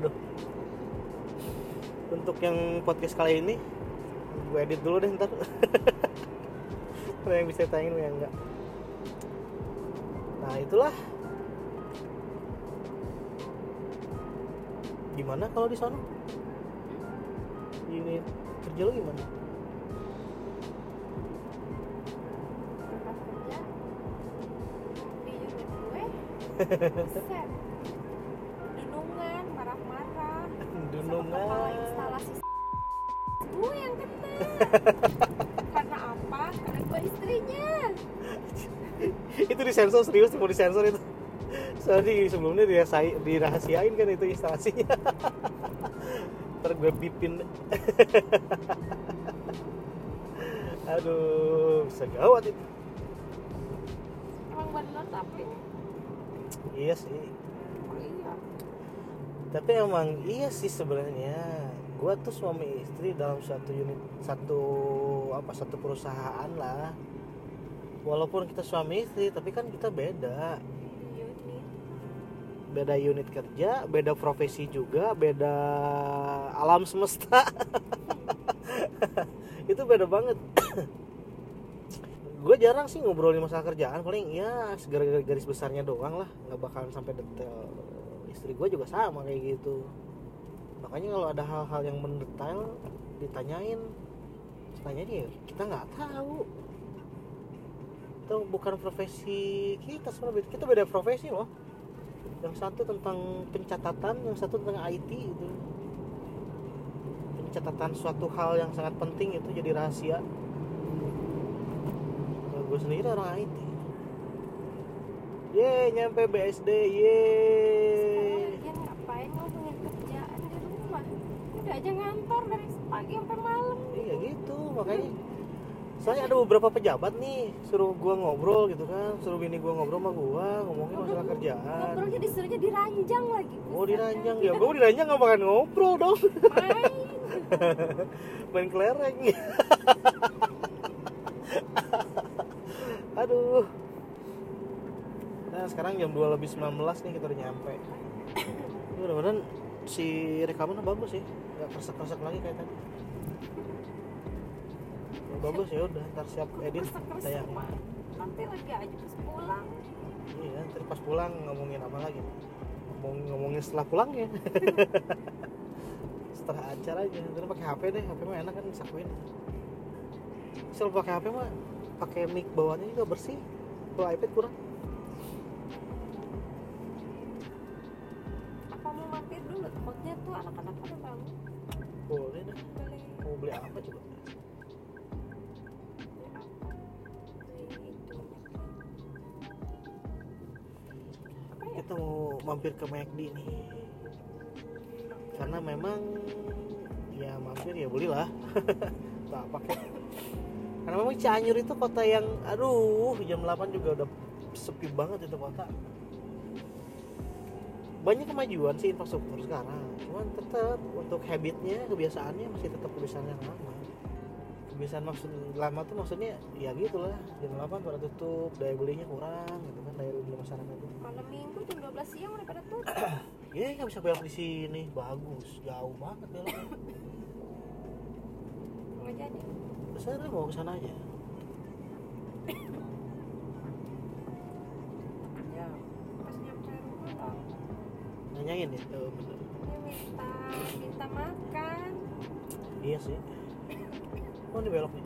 Aduh. Untuk yang podcast kali ini Gue edit dulu deh ntar. Ada yang bisa tayangin yang enggak. Nah itulah Gimana kalau di sana? Ini kerja lu gimana?
dunungan marah-marah. Sama kepala
Dunungan
instalasi gue yang kena. Karena apa? Karena gue istrinya.
Itu disensor serius mau disensor itu soalnya di sebelumnya dirahasi- dirahasiain kan itu instalasinya. Ntar gue bipin. Aduh bisa gawat itu.
Emang bener tapi?
Iya sih.
Oh iya.
Tapi emang iya sih sebenarnya. Gue tuh suami istri dalam satu unit satu apa satu perusahaan lah. Walaupun kita suami istri tapi kan kita beda beda unit kerja, beda profesi juga, beda alam semesta. itu beda banget. gue jarang sih ngobrolin masalah kerjaan, paling ya segera garis besarnya doang lah, nggak bakalan sampai detail. Istri gue juga sama kayak gitu. Makanya kalau ada hal-hal yang mendetail ditanyain, tanyanya ya kita nggak tahu. Itu bukan profesi kita sebenarnya, kita beda profesi loh yang satu tentang pencatatan yang satu tentang IT itu pencatatan suatu hal yang sangat penting itu jadi rahasia. Kalau gue sendiri orang IT ye nyampe BSD ye
ngapain ngomongin kerjaan di rumah? Udah aja ngantor dari pagi sampai malam.
Iya gitu makanya soalnya ada beberapa pejabat nih suruh gua ngobrol gitu kan suruh bini gua ngobrol sama gua ngomongin masalah kerjaan.
ngobrolnya disuruhnya diranjang lagi.
Oh diranjang ya? Gua diranjang nggak makan ngobrol dong.
Main.
Main kelereng. Aduh. Nah sekarang jam 2 lebih 19 nih kita udah nyampe. Ini mudah-mudahan si rekaman bagus sih. Nggak keresek-keresek lagi kayak tadi bagus ya udah ntar siap edit tayang
nanti lagi aja pas pulang.
Iya ntar pas pulang ngomongin apa lagi? Ngomong ngomongin setelah pulang ya. Setelah acara aja. Ntar pakai HP deh HP mah enak kan sakuin selalu pakai HP mah pakai mic bawaannya juga bersih. Kalau iPad kurang McD nih karena memang ya mampir ya belilah. Tak pakai karena memang Cianjur itu kota yang aduh jam 8 juga udah sepi banget itu kota. Banyak kemajuan sih infrastruktur sekarang. Cuman tetap untuk habitnya kebiasaannya masih tetap kebiasaan yang lama kebiasaan maksud lama tuh maksudnya ya gitulah jam 8 pada tutup daya belinya kurang gitu kan daya beli masyarakat itu.
Malam minggu jam 12 siang udah pada tutup.
Ya nggak bisa belok di sini. Bagus jauh banget beloknya
nggak jadi?
Saya mau ke sana aja.
Ya pas nyampe rumah
nanyain ya oh, bener.
minta minta makan.
Iya sih oh ini belok nih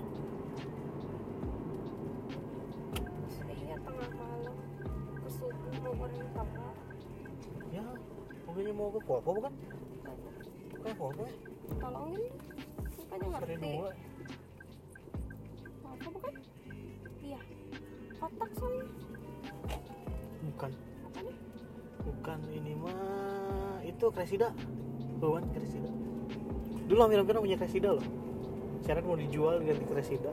iya tengah malam. Ke subuh mau goreng telur
ya mobilnya mau ke Popo bukan? Bukan Popo ya?
Tolongin. Bukannya ngerti?
dua
apa bukan? Iya. Kotak soalnya.
Bukan.
Bukan ya
bukan ini mah. Itu Kresida bukan Kresida dulu hampir-hampir punya Kresida loh syarat mau dijual ganti Kresida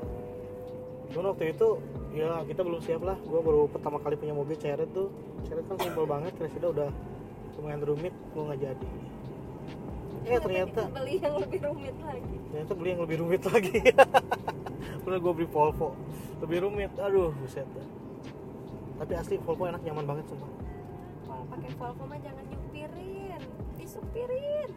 cuman waktu itu ya kita belum siap lah. Gua baru pertama kali punya mobil Ceret tuh. Ceret kan simpel banget Kresida udah lumayan rumit gua nggak jadi. Eh ternyata
beli yang lebih rumit lagi?
Ternyata beli yang lebih rumit lagi. Udah gue beli Volvo. Lebih rumit. Aduh buset. Tapi asli Volvo enak nyaman banget sumpah.
Kalau pakai Volvo mah jangan nyupirin. Disupirin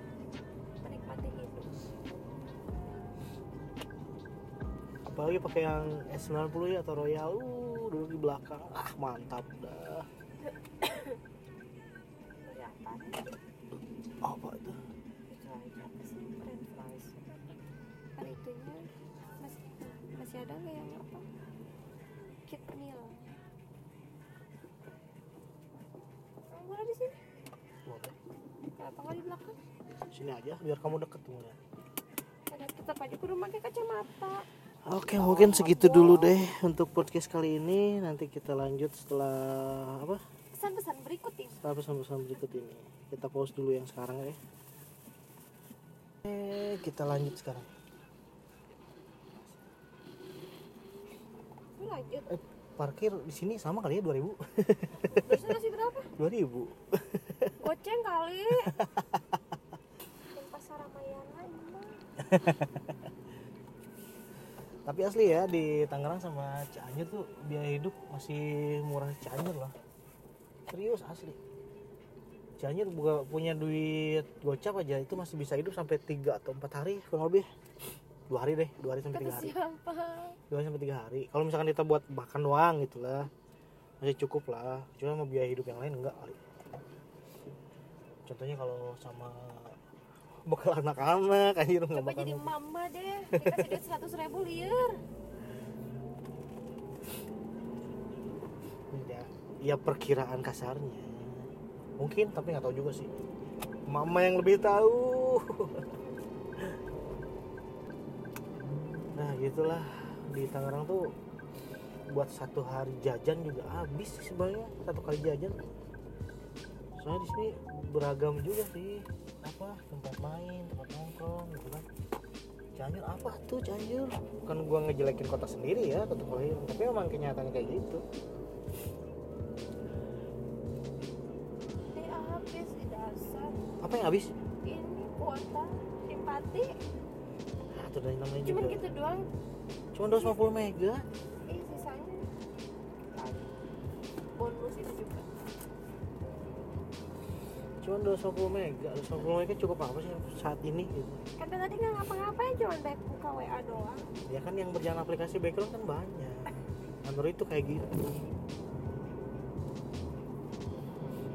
apalagi pakai yang S90 ya atau Royal. Uh duduk di belakang. Ah mantap dah.
Beli apa
itu?
Kan itunya masih masih ada nggak yang apa kit meal Kamu boleh. Di sini
Boleh.
kenapa nggak di belakang
sini aja biar kamu deket tuh ya.
ada tetap aja kudu pakai kacamata
Oke mungkin segitu dulu deh untuk podcast kali ini. Nanti kita lanjut setelah apa?
Pesan-pesan berikut ini.
Setelah pesan-pesan berikut ini. Kita pause dulu yang sekarang ya. Eh kita lanjut sekarang.
Lanjut.
Eh, parkir di sini sama kali ya 2000
Biasanya ngasih berapa?
2000
goceng kali. Pasar Ramayana ini
tapi asli ya di Tangerang sama Cianjur tuh biaya hidup masih murah Cianjur lah. Serius asli. Cianjur buka punya duit gocap aja itu masih bisa hidup sampai 3 atau 4 hari kurang lebih. Dua hari deh dua hari sampai tiga hari.
Siapa
dua hari sampai tiga hari. Kalau misalkan kita buat makan doang gitu lah masih cukup lah. Cuma sama biaya hidup yang lain enggak kali. Contohnya kalau sama bekal anak-anak anjir nggak
coba
makan
jadi mama deh dikasih duit seratus ribu liar.
Ya, ya perkiraan kasarnya. Mungkin tapi nggak tahu juga sih. Mama yang lebih tahu. Nah gitulah. Di Tangerang tuh buat satu hari jajan juga habis sebenarnya. Satu kali jajan soalnya di sini beragam juga sih. Apa tempat main tempat nongkrong gitu kan. Cianjur apa? Tuh Cianjur? Bukan gua ngejelekin kota sendiri ya kota kelahiran tapi emang kenyataannya kayak gitu.
Eh habis di dasar.
Apa yang habis?
Ini kuota simpati.
Nah, itu dari namanya
cuman
juga.
gitu doang.
Cuma 250 mega cuma 250 mega 250 mega cukup apa sih saat ini gitu?
Kata tadi nggak ngapa-ngapain cuman baik buka WA doang.
Ya kan yang berjalan aplikasi background kan banyak. Android itu kayak gitu.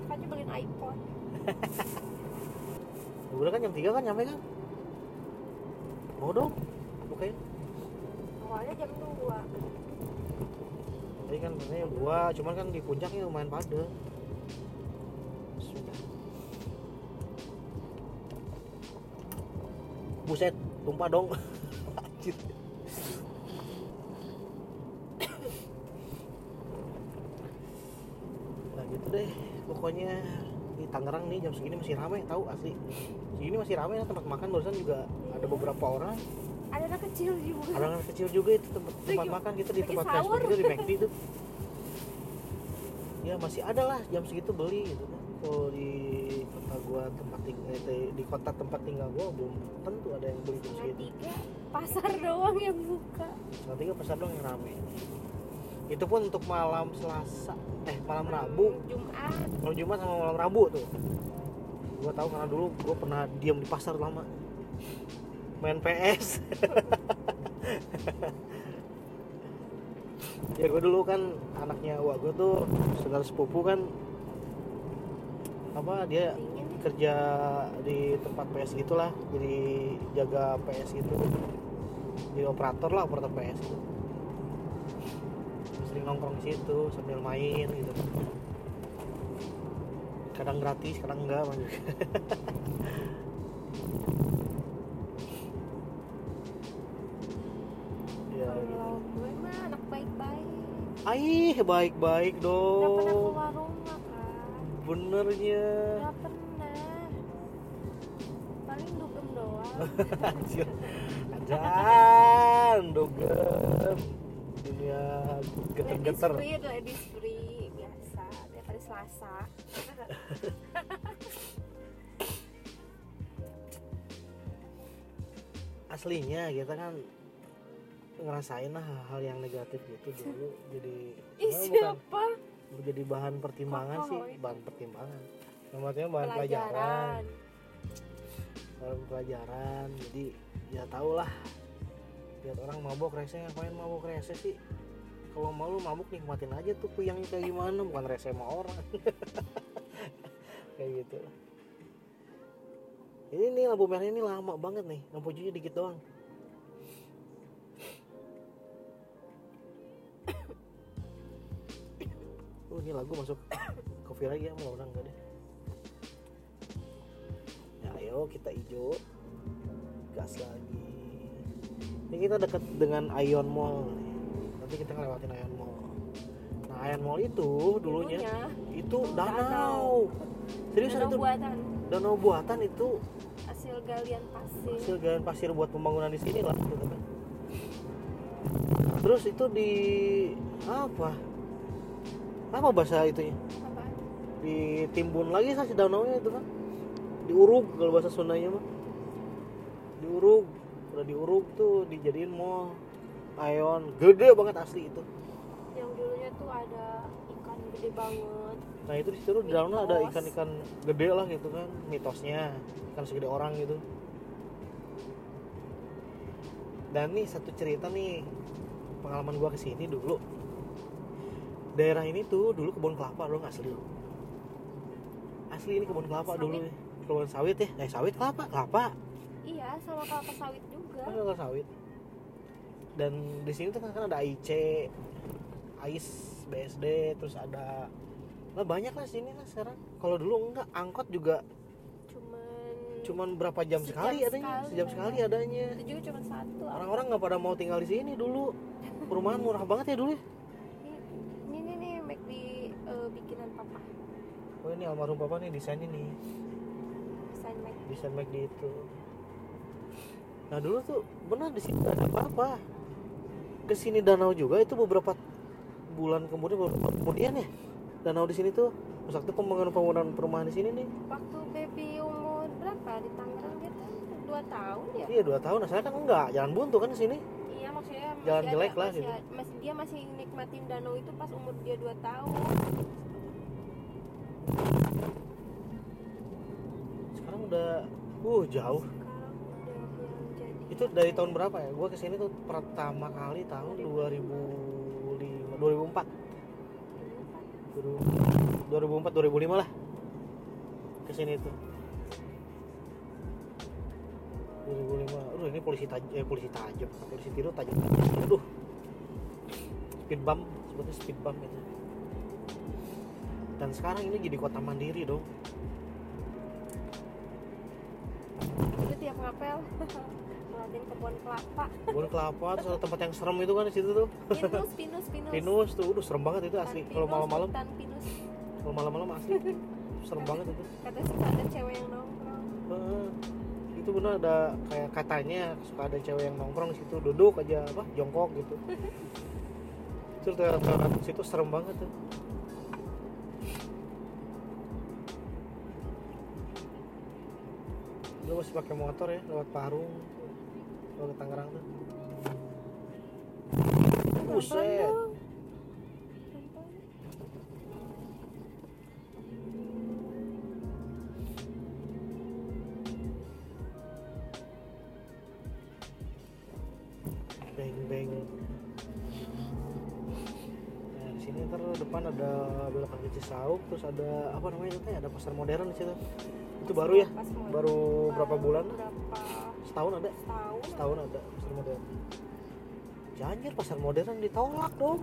Makanya beliin iPhone.
Udah kan jam 3 kan nyampe kan? Mau dong bukain
awalnya jam 2
tadi kan sebenarnya gua cuman kan di puncaknya lumayan padat buset tumpah dong. Anjir. nah gitu deh. Pokoknya di Tangerang nih jam segini masih ramai tahu asli. Segini masih ramai ya tempat makan barusan juga ada beberapa orang.
Ada anak kecil juga.
Ada anak kecil juga itu tempat, tempat
Lagi-
makan kita di
lagi
tempat. Facebook itu di McD itu. Ya masih ada lah jam segitu beli gitu kan. Kalau di gua tempat tinggal di kota tempat tinggal gua belum tentu ada yang beli segitu
tiga pasar doang yang buka.
Tiga pasar doang yang rame. Itu pun untuk malam Selasa eh malam Rabu.
Jumat.
Malam Jumat sama malam Rabu tuh. Gua tahu karena dulu gua pernah diam di pasar lama. Main PS ya gue dulu kan anaknya wak gue tuh saudara sepupu kan apa dia kerja di tempat PS gitulah jadi jaga PS gitu jadi operator lah operator PS gitu sering nongkrong di situ sambil main gitu kadang gratis kadang enggak juga. ya gitu.
kalau gue mah anak baik-baik
Aih, baik-baik
pernah
dong.
keluar rumah kan
Benernya.
nggak
Anjir. Anjan, dogem. Dunia geter-geter.
ladies free ladies free biasa. Tiap hari Selasa.
Aslinya kita kan ngerasain lah hal yang negatif gitu dulu. Jadi
ih siapa
bukan jadi bahan pertimbangan
Kok
sih. bahan pertimbangan. Maksudnya bahan pelajaran.
pelajaran
bahan pelajaran jadi ya tau lah lihat orang mabok rese ngapain mabok rese sih? Kalau mau lu mabuk nikmatin aja tuh puyangnya kayak gimana bukan rese sama orang. Kayak gitu. Ini nih lampu merah ini lama banget nih lampu hijaunya dikit doang. Oh ini lagu masuk coffee lagi ya mau orang enggak deh ayo kita hijau gas lagi. Ini kita dekat dengan Ion Mall nih. nanti kita ngelewatin Ion Mall. Nah Ion Mall itu dulunya, itu danau,
danau.
serius
danau
itu
buatan.
danau buatan itu
hasil galian pasir.
hasil galian pasir buat pembangunan di sini lah gitu kan. Terus itu di apa? Apa bahasa itunya?
Apa?
Ditimbun lagi sih si danaunya itu kan diuruk kalau bahasa Sundanya mah. Diuruk udah diuruk tuh dijadiin mall. Aeon gede banget asli itu.
Yang dulunya tuh ada ikan gede banget.
Nah itu di situ di dalamnya ada ikan-ikan gede lah gitu kan mitosnya. Ikan segede orang gitu. Dan nih satu cerita nih pengalaman gua ke sini dulu. Daerah ini tuh dulu kebun kelapa dong asli asli ini kebun kelapa dulu. nih. Kebun sawit ya? Eh sawit kelapa kelapa?
Iya sama kelapa sawit juga.
Kan kelapa sawit. Dan di sini tuh kan ada AIC AIS BSD terus ada lah banyak lah sini lah sekarang. Kalau dulu enggak angkot juga
cuman
cuman berapa jam
Sejam
sekali adanya
sekali.
sejam sekali adanya.
Itu juga cuma satu.
Orang-orang nggak pada mau tinggal di sini dulu. Perumahan murah banget ya dulu ya?
Ini ini nih make di eh, bikinan papa.
Oh ini almarhum papa nih
make
desain McD itu. Nah dulu tuh benar di sini ada apa-apa. Ke sini danau juga itu beberapa bulan kemudian beberapa kemudian ya. Danau di sini tuh waktu pembangunan pembangunan perumahan di sini nih.
Waktu baby umur berapa? Di Tangerang gitu dua tahun ya?
Iya dua tahun. Nah, saya kan enggak. Jalan buntu kan di sini.
Iya maksudnya masih
Jalan
ada-
jelek lah
masih,
gitu.
masih dia masih nikmatin danau itu pas umur dia dua tahun
sekarang udah uh jauh. Itu dari tahun berapa ya? Gua ke sini tuh pertama kali tahun 2005 2004 2004 2005 lah. Ke sini tuh. 2005 aduh ini polisi tajam eh polisi tajam. Polisi tidur tajam tajam. Aduh. Speed bump sebetulnya speed bump itu. Dan sekarang ini jadi kota mandiri dong
itu tiap ngapel. Ngeliatin kebun kelapa.
Kebun kelapa terus ada tempat yang serem itu kan di situ tuh.
Pinus pinus pinus.
Pinus tuh udah serem banget itu asli. kalau malam-malam.
pinus.
Kalau malam-malam asli. Serem banget itu.
Katanya suka ada cewek yang nongkrong.
Itu benar ada kayak katanya suka ada cewek yang nongkrong di situ duduk aja apa jongkok gitu. Terus di situ serem banget tuh Gue masih pakai motor ya lewat Parung lewat ke Tangerang tuh. Buset. Beng beng. Nah di sini ntar depan ada belokan ke Cisauk terus ada apa namanya itu teh? Ada pasar modern di situ itu baru ya?
Pas mau-
baru berapa bulan?
Berapa?
Setahun ada?
Tahun
setahun ada pasar modern. Janjir pasar modern ditolak dong.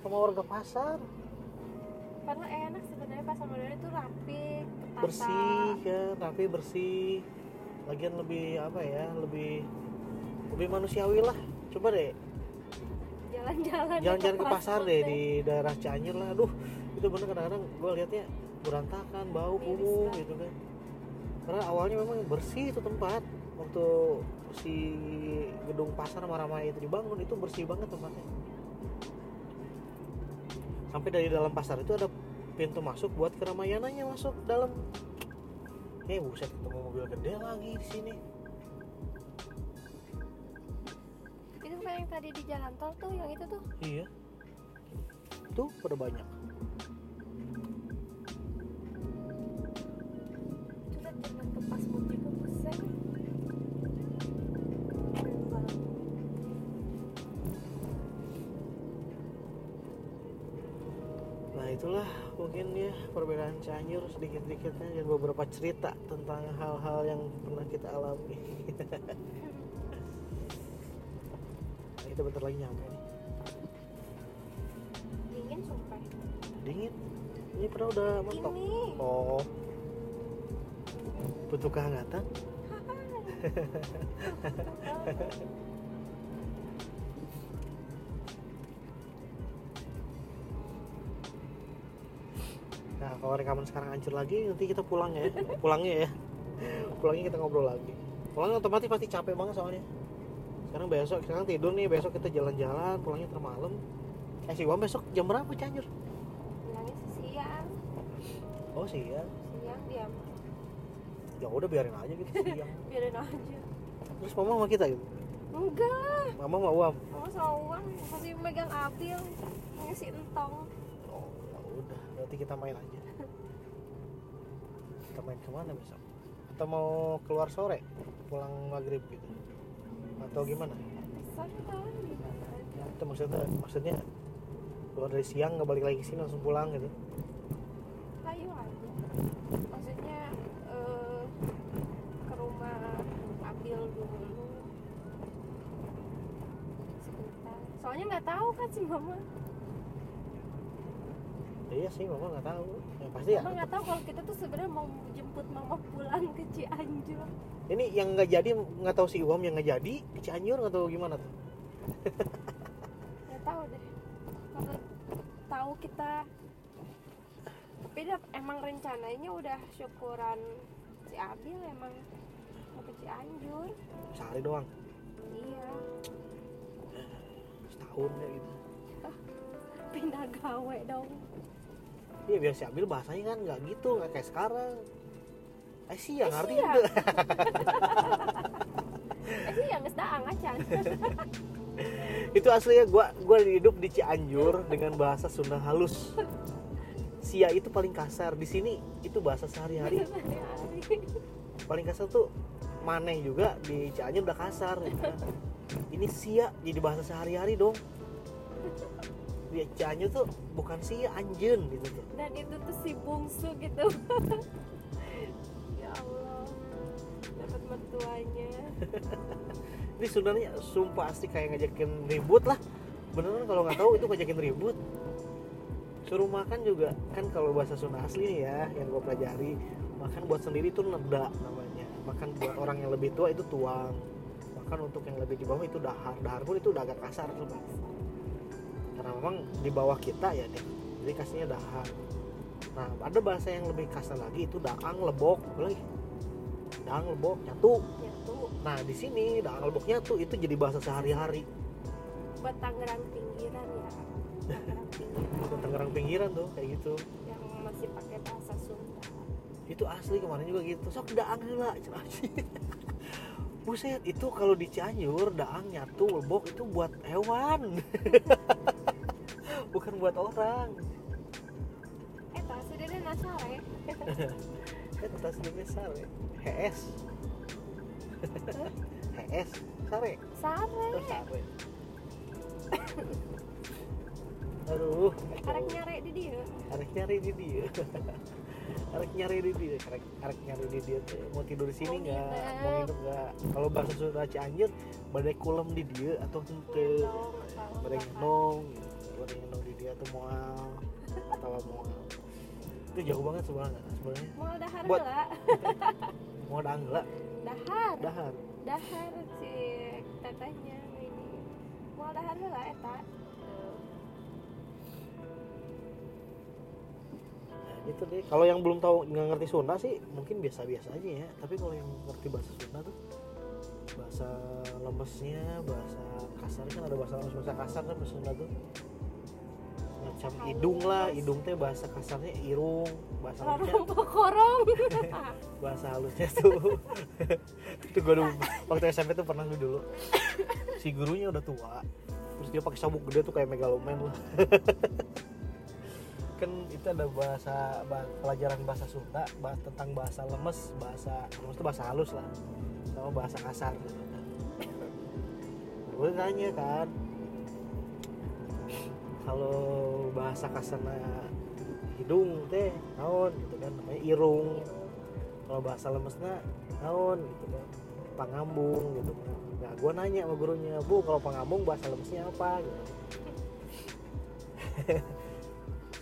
Sama warga pasar.
Karena enak sebenarnya pasar modern itu rapi ketata
bersih ya tapi bersih. Lagian lebih apa ya lebih lebih manusiawi lah. Coba deh.
Jalan-jalan
jalan-jalan ke pasar deh di daerah Cianjur lah. Aduh itu bener kadang-kadang gue liatnya berantakan bau kumuh gitu kan karena awalnya memang bersih itu tempat. Waktu si gedung pasar Maramaya itu dibangun itu bersih banget tempatnya. Sampai dari dalam pasar itu ada pintu masuk buat keramayanannya masuk dalam. Eh buset ketemu mobil gede lagi di sini.
Itu kan yang tadi di jalan tol tuh yang itu tuh?
Iya. Tuh pada banyak itulah mungkin ya perbedaan Cianjur sedikit-sedikitnya dan beberapa cerita tentang hal-hal yang pernah kita alami. nah, kita bentar lagi nyampe nih.
dingin sumpah
Dingin. Ini pernah udah mentok. Oh. Butuh kehangatan. kalau rekaman sekarang hancur lagi nanti kita pulang ya. Pulangnya ya. Pulangnya kita ngobrol lagi. Pulangnya otomatis pasti capek banget soalnya. Sekarang besok, sekarang tidur nih, besok kita jalan-jalan, pulangnya termalam. Eh si Wam besok jam berapa Cianjur?
bilangnya sih siang
Oh siang.
siang diam
Ya udah biarin aja gitu siang.
biarin aja
Terus mama sama kita gitu.
enggak
Mama sama Wam.
mama sama uang masih megang abil ngisi entong
berarti kita main aja. Kita main ke mana besok? Atau mau keluar sore, pulang maghrib gitu? Atau gimana? Itu maksudnya, maksudnya keluar dari siang nggak balik lagi sini langsung pulang gitu?
ayo aja maksudnya eh, ke rumah abil dulu sebentar soalnya nggak tahu kan si mama
iya sih, mama nggak tahu. Yang pasti ya.
mama nggak tahu kalau kita tuh sebenarnya mau jemput mama pulang ke Cianjur.
Ini yang nggak jadi nggak tahu si Wam yang nggak jadi ke Cianjur nggak tahu gimana tuh?
nggak tahu deh. Kalau tahu kita tapi dah- emang rencananya udah syukuran si Abil emang mau ke Cianjur.
Sehari doang?
Iya.
Setahun ya gitu.
Pindah gawe dong
Iya biar si Abil bahasanya kan nggak gitu nggak kayak sekarang. Eh sih yang
Eh,
ngerti
sia.
juga.
Eh sih yang daang acan
itu aslinya gua gua hidup di Cianjur dengan bahasa Sunda halus. Sia itu paling kasar. Di sini itu bahasa sehari-hari. Paling kasar tuh maneh juga. Di Cianjur udah kasar gitu kan. ini sia jadi bahasa sehari-hari dong di Cianjur tuh bukan sia anjen gitu. Tuh
dan itu tuh si bungsu gitu. Ya Allah dapat mertuanya.
Ini sebenarnya sumpah asli kayak ngajakin ribut lah. Beneran kalau nggak tahu itu ngajakin ribut. Suruh makan juga. Kan kalau bahasa Sunda asli nih ya yang gue pelajari makan buat sendiri itu neda namanya. Makan buat orang yang lebih tua itu tuang. Makan untuk yang lebih di bawah itu dahar. Dahar pun itu udah agak kasar tuh Bang. Karena memang di bawah kita ya deh jadi kasihnya dahar. Nah ada bahasa yang lebih kasar lagi itu daang lebok. Lagi? Daang lebok nyatu.
Nyatu.
Nah di sini daang leboknya tuh itu jadi bahasa sehari-hari.
buat Tangerang pinggiran ya. Tangerang pinggiran.
Tangerang pinggiran tuh kayak gitu.
yang masih pakai bahasa Sunda.
Itu asli kemarin juga gitu. Sok daang heula cenah. Buset, itu kalau di Cianjur daang nyatu lebok itu buat hewan. Bukan buat orang.
eta sedene nasare
Kan tas ini sare. HS. HS sare.
sare
Oh, sare. Aduh,
arek nyare di dia
arek nyari di dia arek nyari di dia arek, arek nyari di dia tuh. Mau tidur di sini
Mau
nggak?
nginep.
mau nginep nggak? Kalau bahasa Sunda Cianjur badai kulem di dia atau
Nong, atau
badai ngenong badai ngenong di dia atau moal atau moal itu jauh banget sebenarnya sebenarnya.
Mau dahar
Buat- mau angla
dahar
dahar?
Dahar. Si tetehnya ini. Mau dahar heula eta
Gitu deh kalau yang belum tahu nggak ngerti Sunda sih mungkin biasa-biasa aja ya. Tapi kalau yang ngerti bahasa Sunda tuh bahasa lemesnya bahasa kasar kan ada bahasa lemes bahasa kasar kan bahasa Sunda tuh. Macam hidung lah. Hidung teh bahasa kasarnya irung bahasa halusnya
pokorong
bahasa halusnya tuh. Itu gue dulu waktu SMP tuh pernah tuh dulu. Si gurunya udah tua terus dia pakai sabuk gede tuh kayak megaloman. lah itu ada bahasa ba- pelajaran bahasa Sunda bahas tentang bahasa lemes bahasa lemes itu bahasa halus lah sama bahasa kasar. Gue nanya kan kalau bahasa kasarnya hidung teh naon gitu kan namanya irung. Kalau bahasa lemesnya naon gitu kan pangambung gitu kan. Nah gue nanya sama gurunya bu kalau pangambung bahasa lemesnya apa? Gitu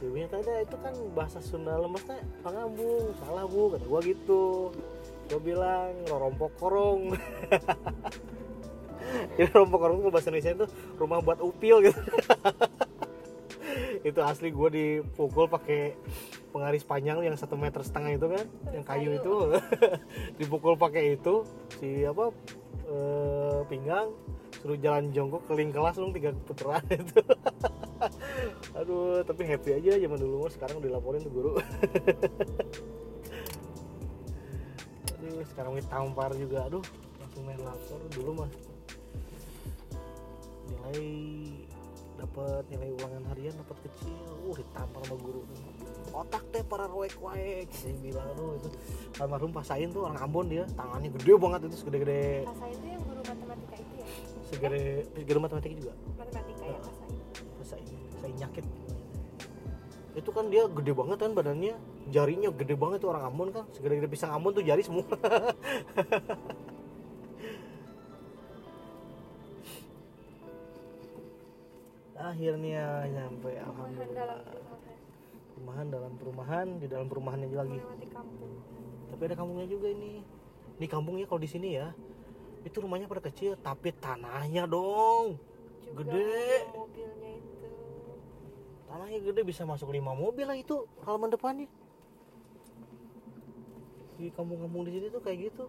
ibunya tanya itu kan bahasa Sunda lemesnya pangambung salah bu kata gue gitu. Gue bilang rorompok korong. Jadi rompok korong itu bahasa Indonesia itu rumah buat upil gitu. Itu asli gue dipukul pakai pengaris panjang yang satu meter setengah itu kan yang kayu
Kayu.
itu dipukul pakai itu si apa eh, pinggang suruh jalan jongkok keling kelas dong tiga putaran itu aduh tapi happy aja zaman dulu sekarang dilaporin tuh guru. Aduh sekarang ditampar juga. Aduh langsung main lapor. Dulu mah nilai dapat nilai ulangan harian dapat kecil. Uh ditampar sama guru. Otak teh para roek waek. Saya bilang aduh itu almarhum pasain tuh orang Ambon dia. Tangannya gede banget itu segede-gede.
Masa itu yang guru matematika itu ya?
Segede segede matematika juga.
Matematika
nyakit itu kan dia gede banget kan badannya. Jarinya gede banget tuh orang Ambon kan. Segede-gede pisang Ambon tuh jari semua. Akhirnya nyampe
perumahan dalam
alhamdulillah.
Perumahan
perumahan dalam perumahan di dalam perumahannya lagi.
Kampung.
Tapi ada kampungnya juga ini. Ini kampungnya kalau di sini ya. Itu rumahnya pada kecil tapi tanahnya dong.
Juga
Gede.
mobilnya
tanahnya gede bisa masuk lima mobil lah itu halaman depannya. Di kampung-kampung di sini tuh kayak gitu.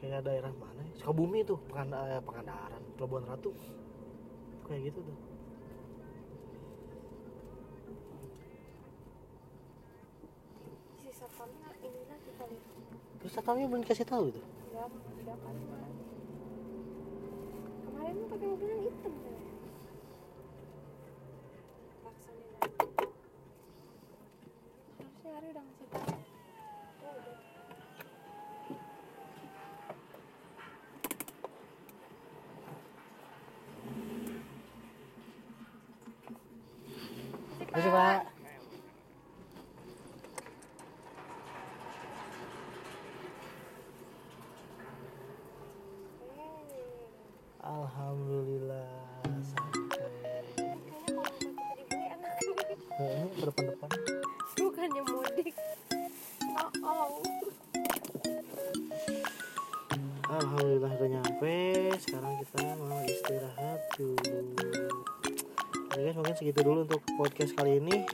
Kayak daerah mana ya? Sukabumi tuh pekan eh, Pekandaran Pelabuhan Ratu. Kayak gitu tuh.
Si satpamnya ini lagi kali
terus satpamnya belum dikasih tahu itu?
Ya siapa kemarin tuh pakai mobil yang hitam kan Laksanin aja. Harusnya hari udah ngasih tahu udah.
Terima kasih pak.
Eh,
Alhamdulillah sampai.
Kayaknya kalau kita enak.
Depan-depan
bukannya mudik. Oh, oh.
Alhamdulillah udah nyampe. Sekarang kita mau istirahat dulu. Oke guys mungkin segitu dulu untuk podcast kali ini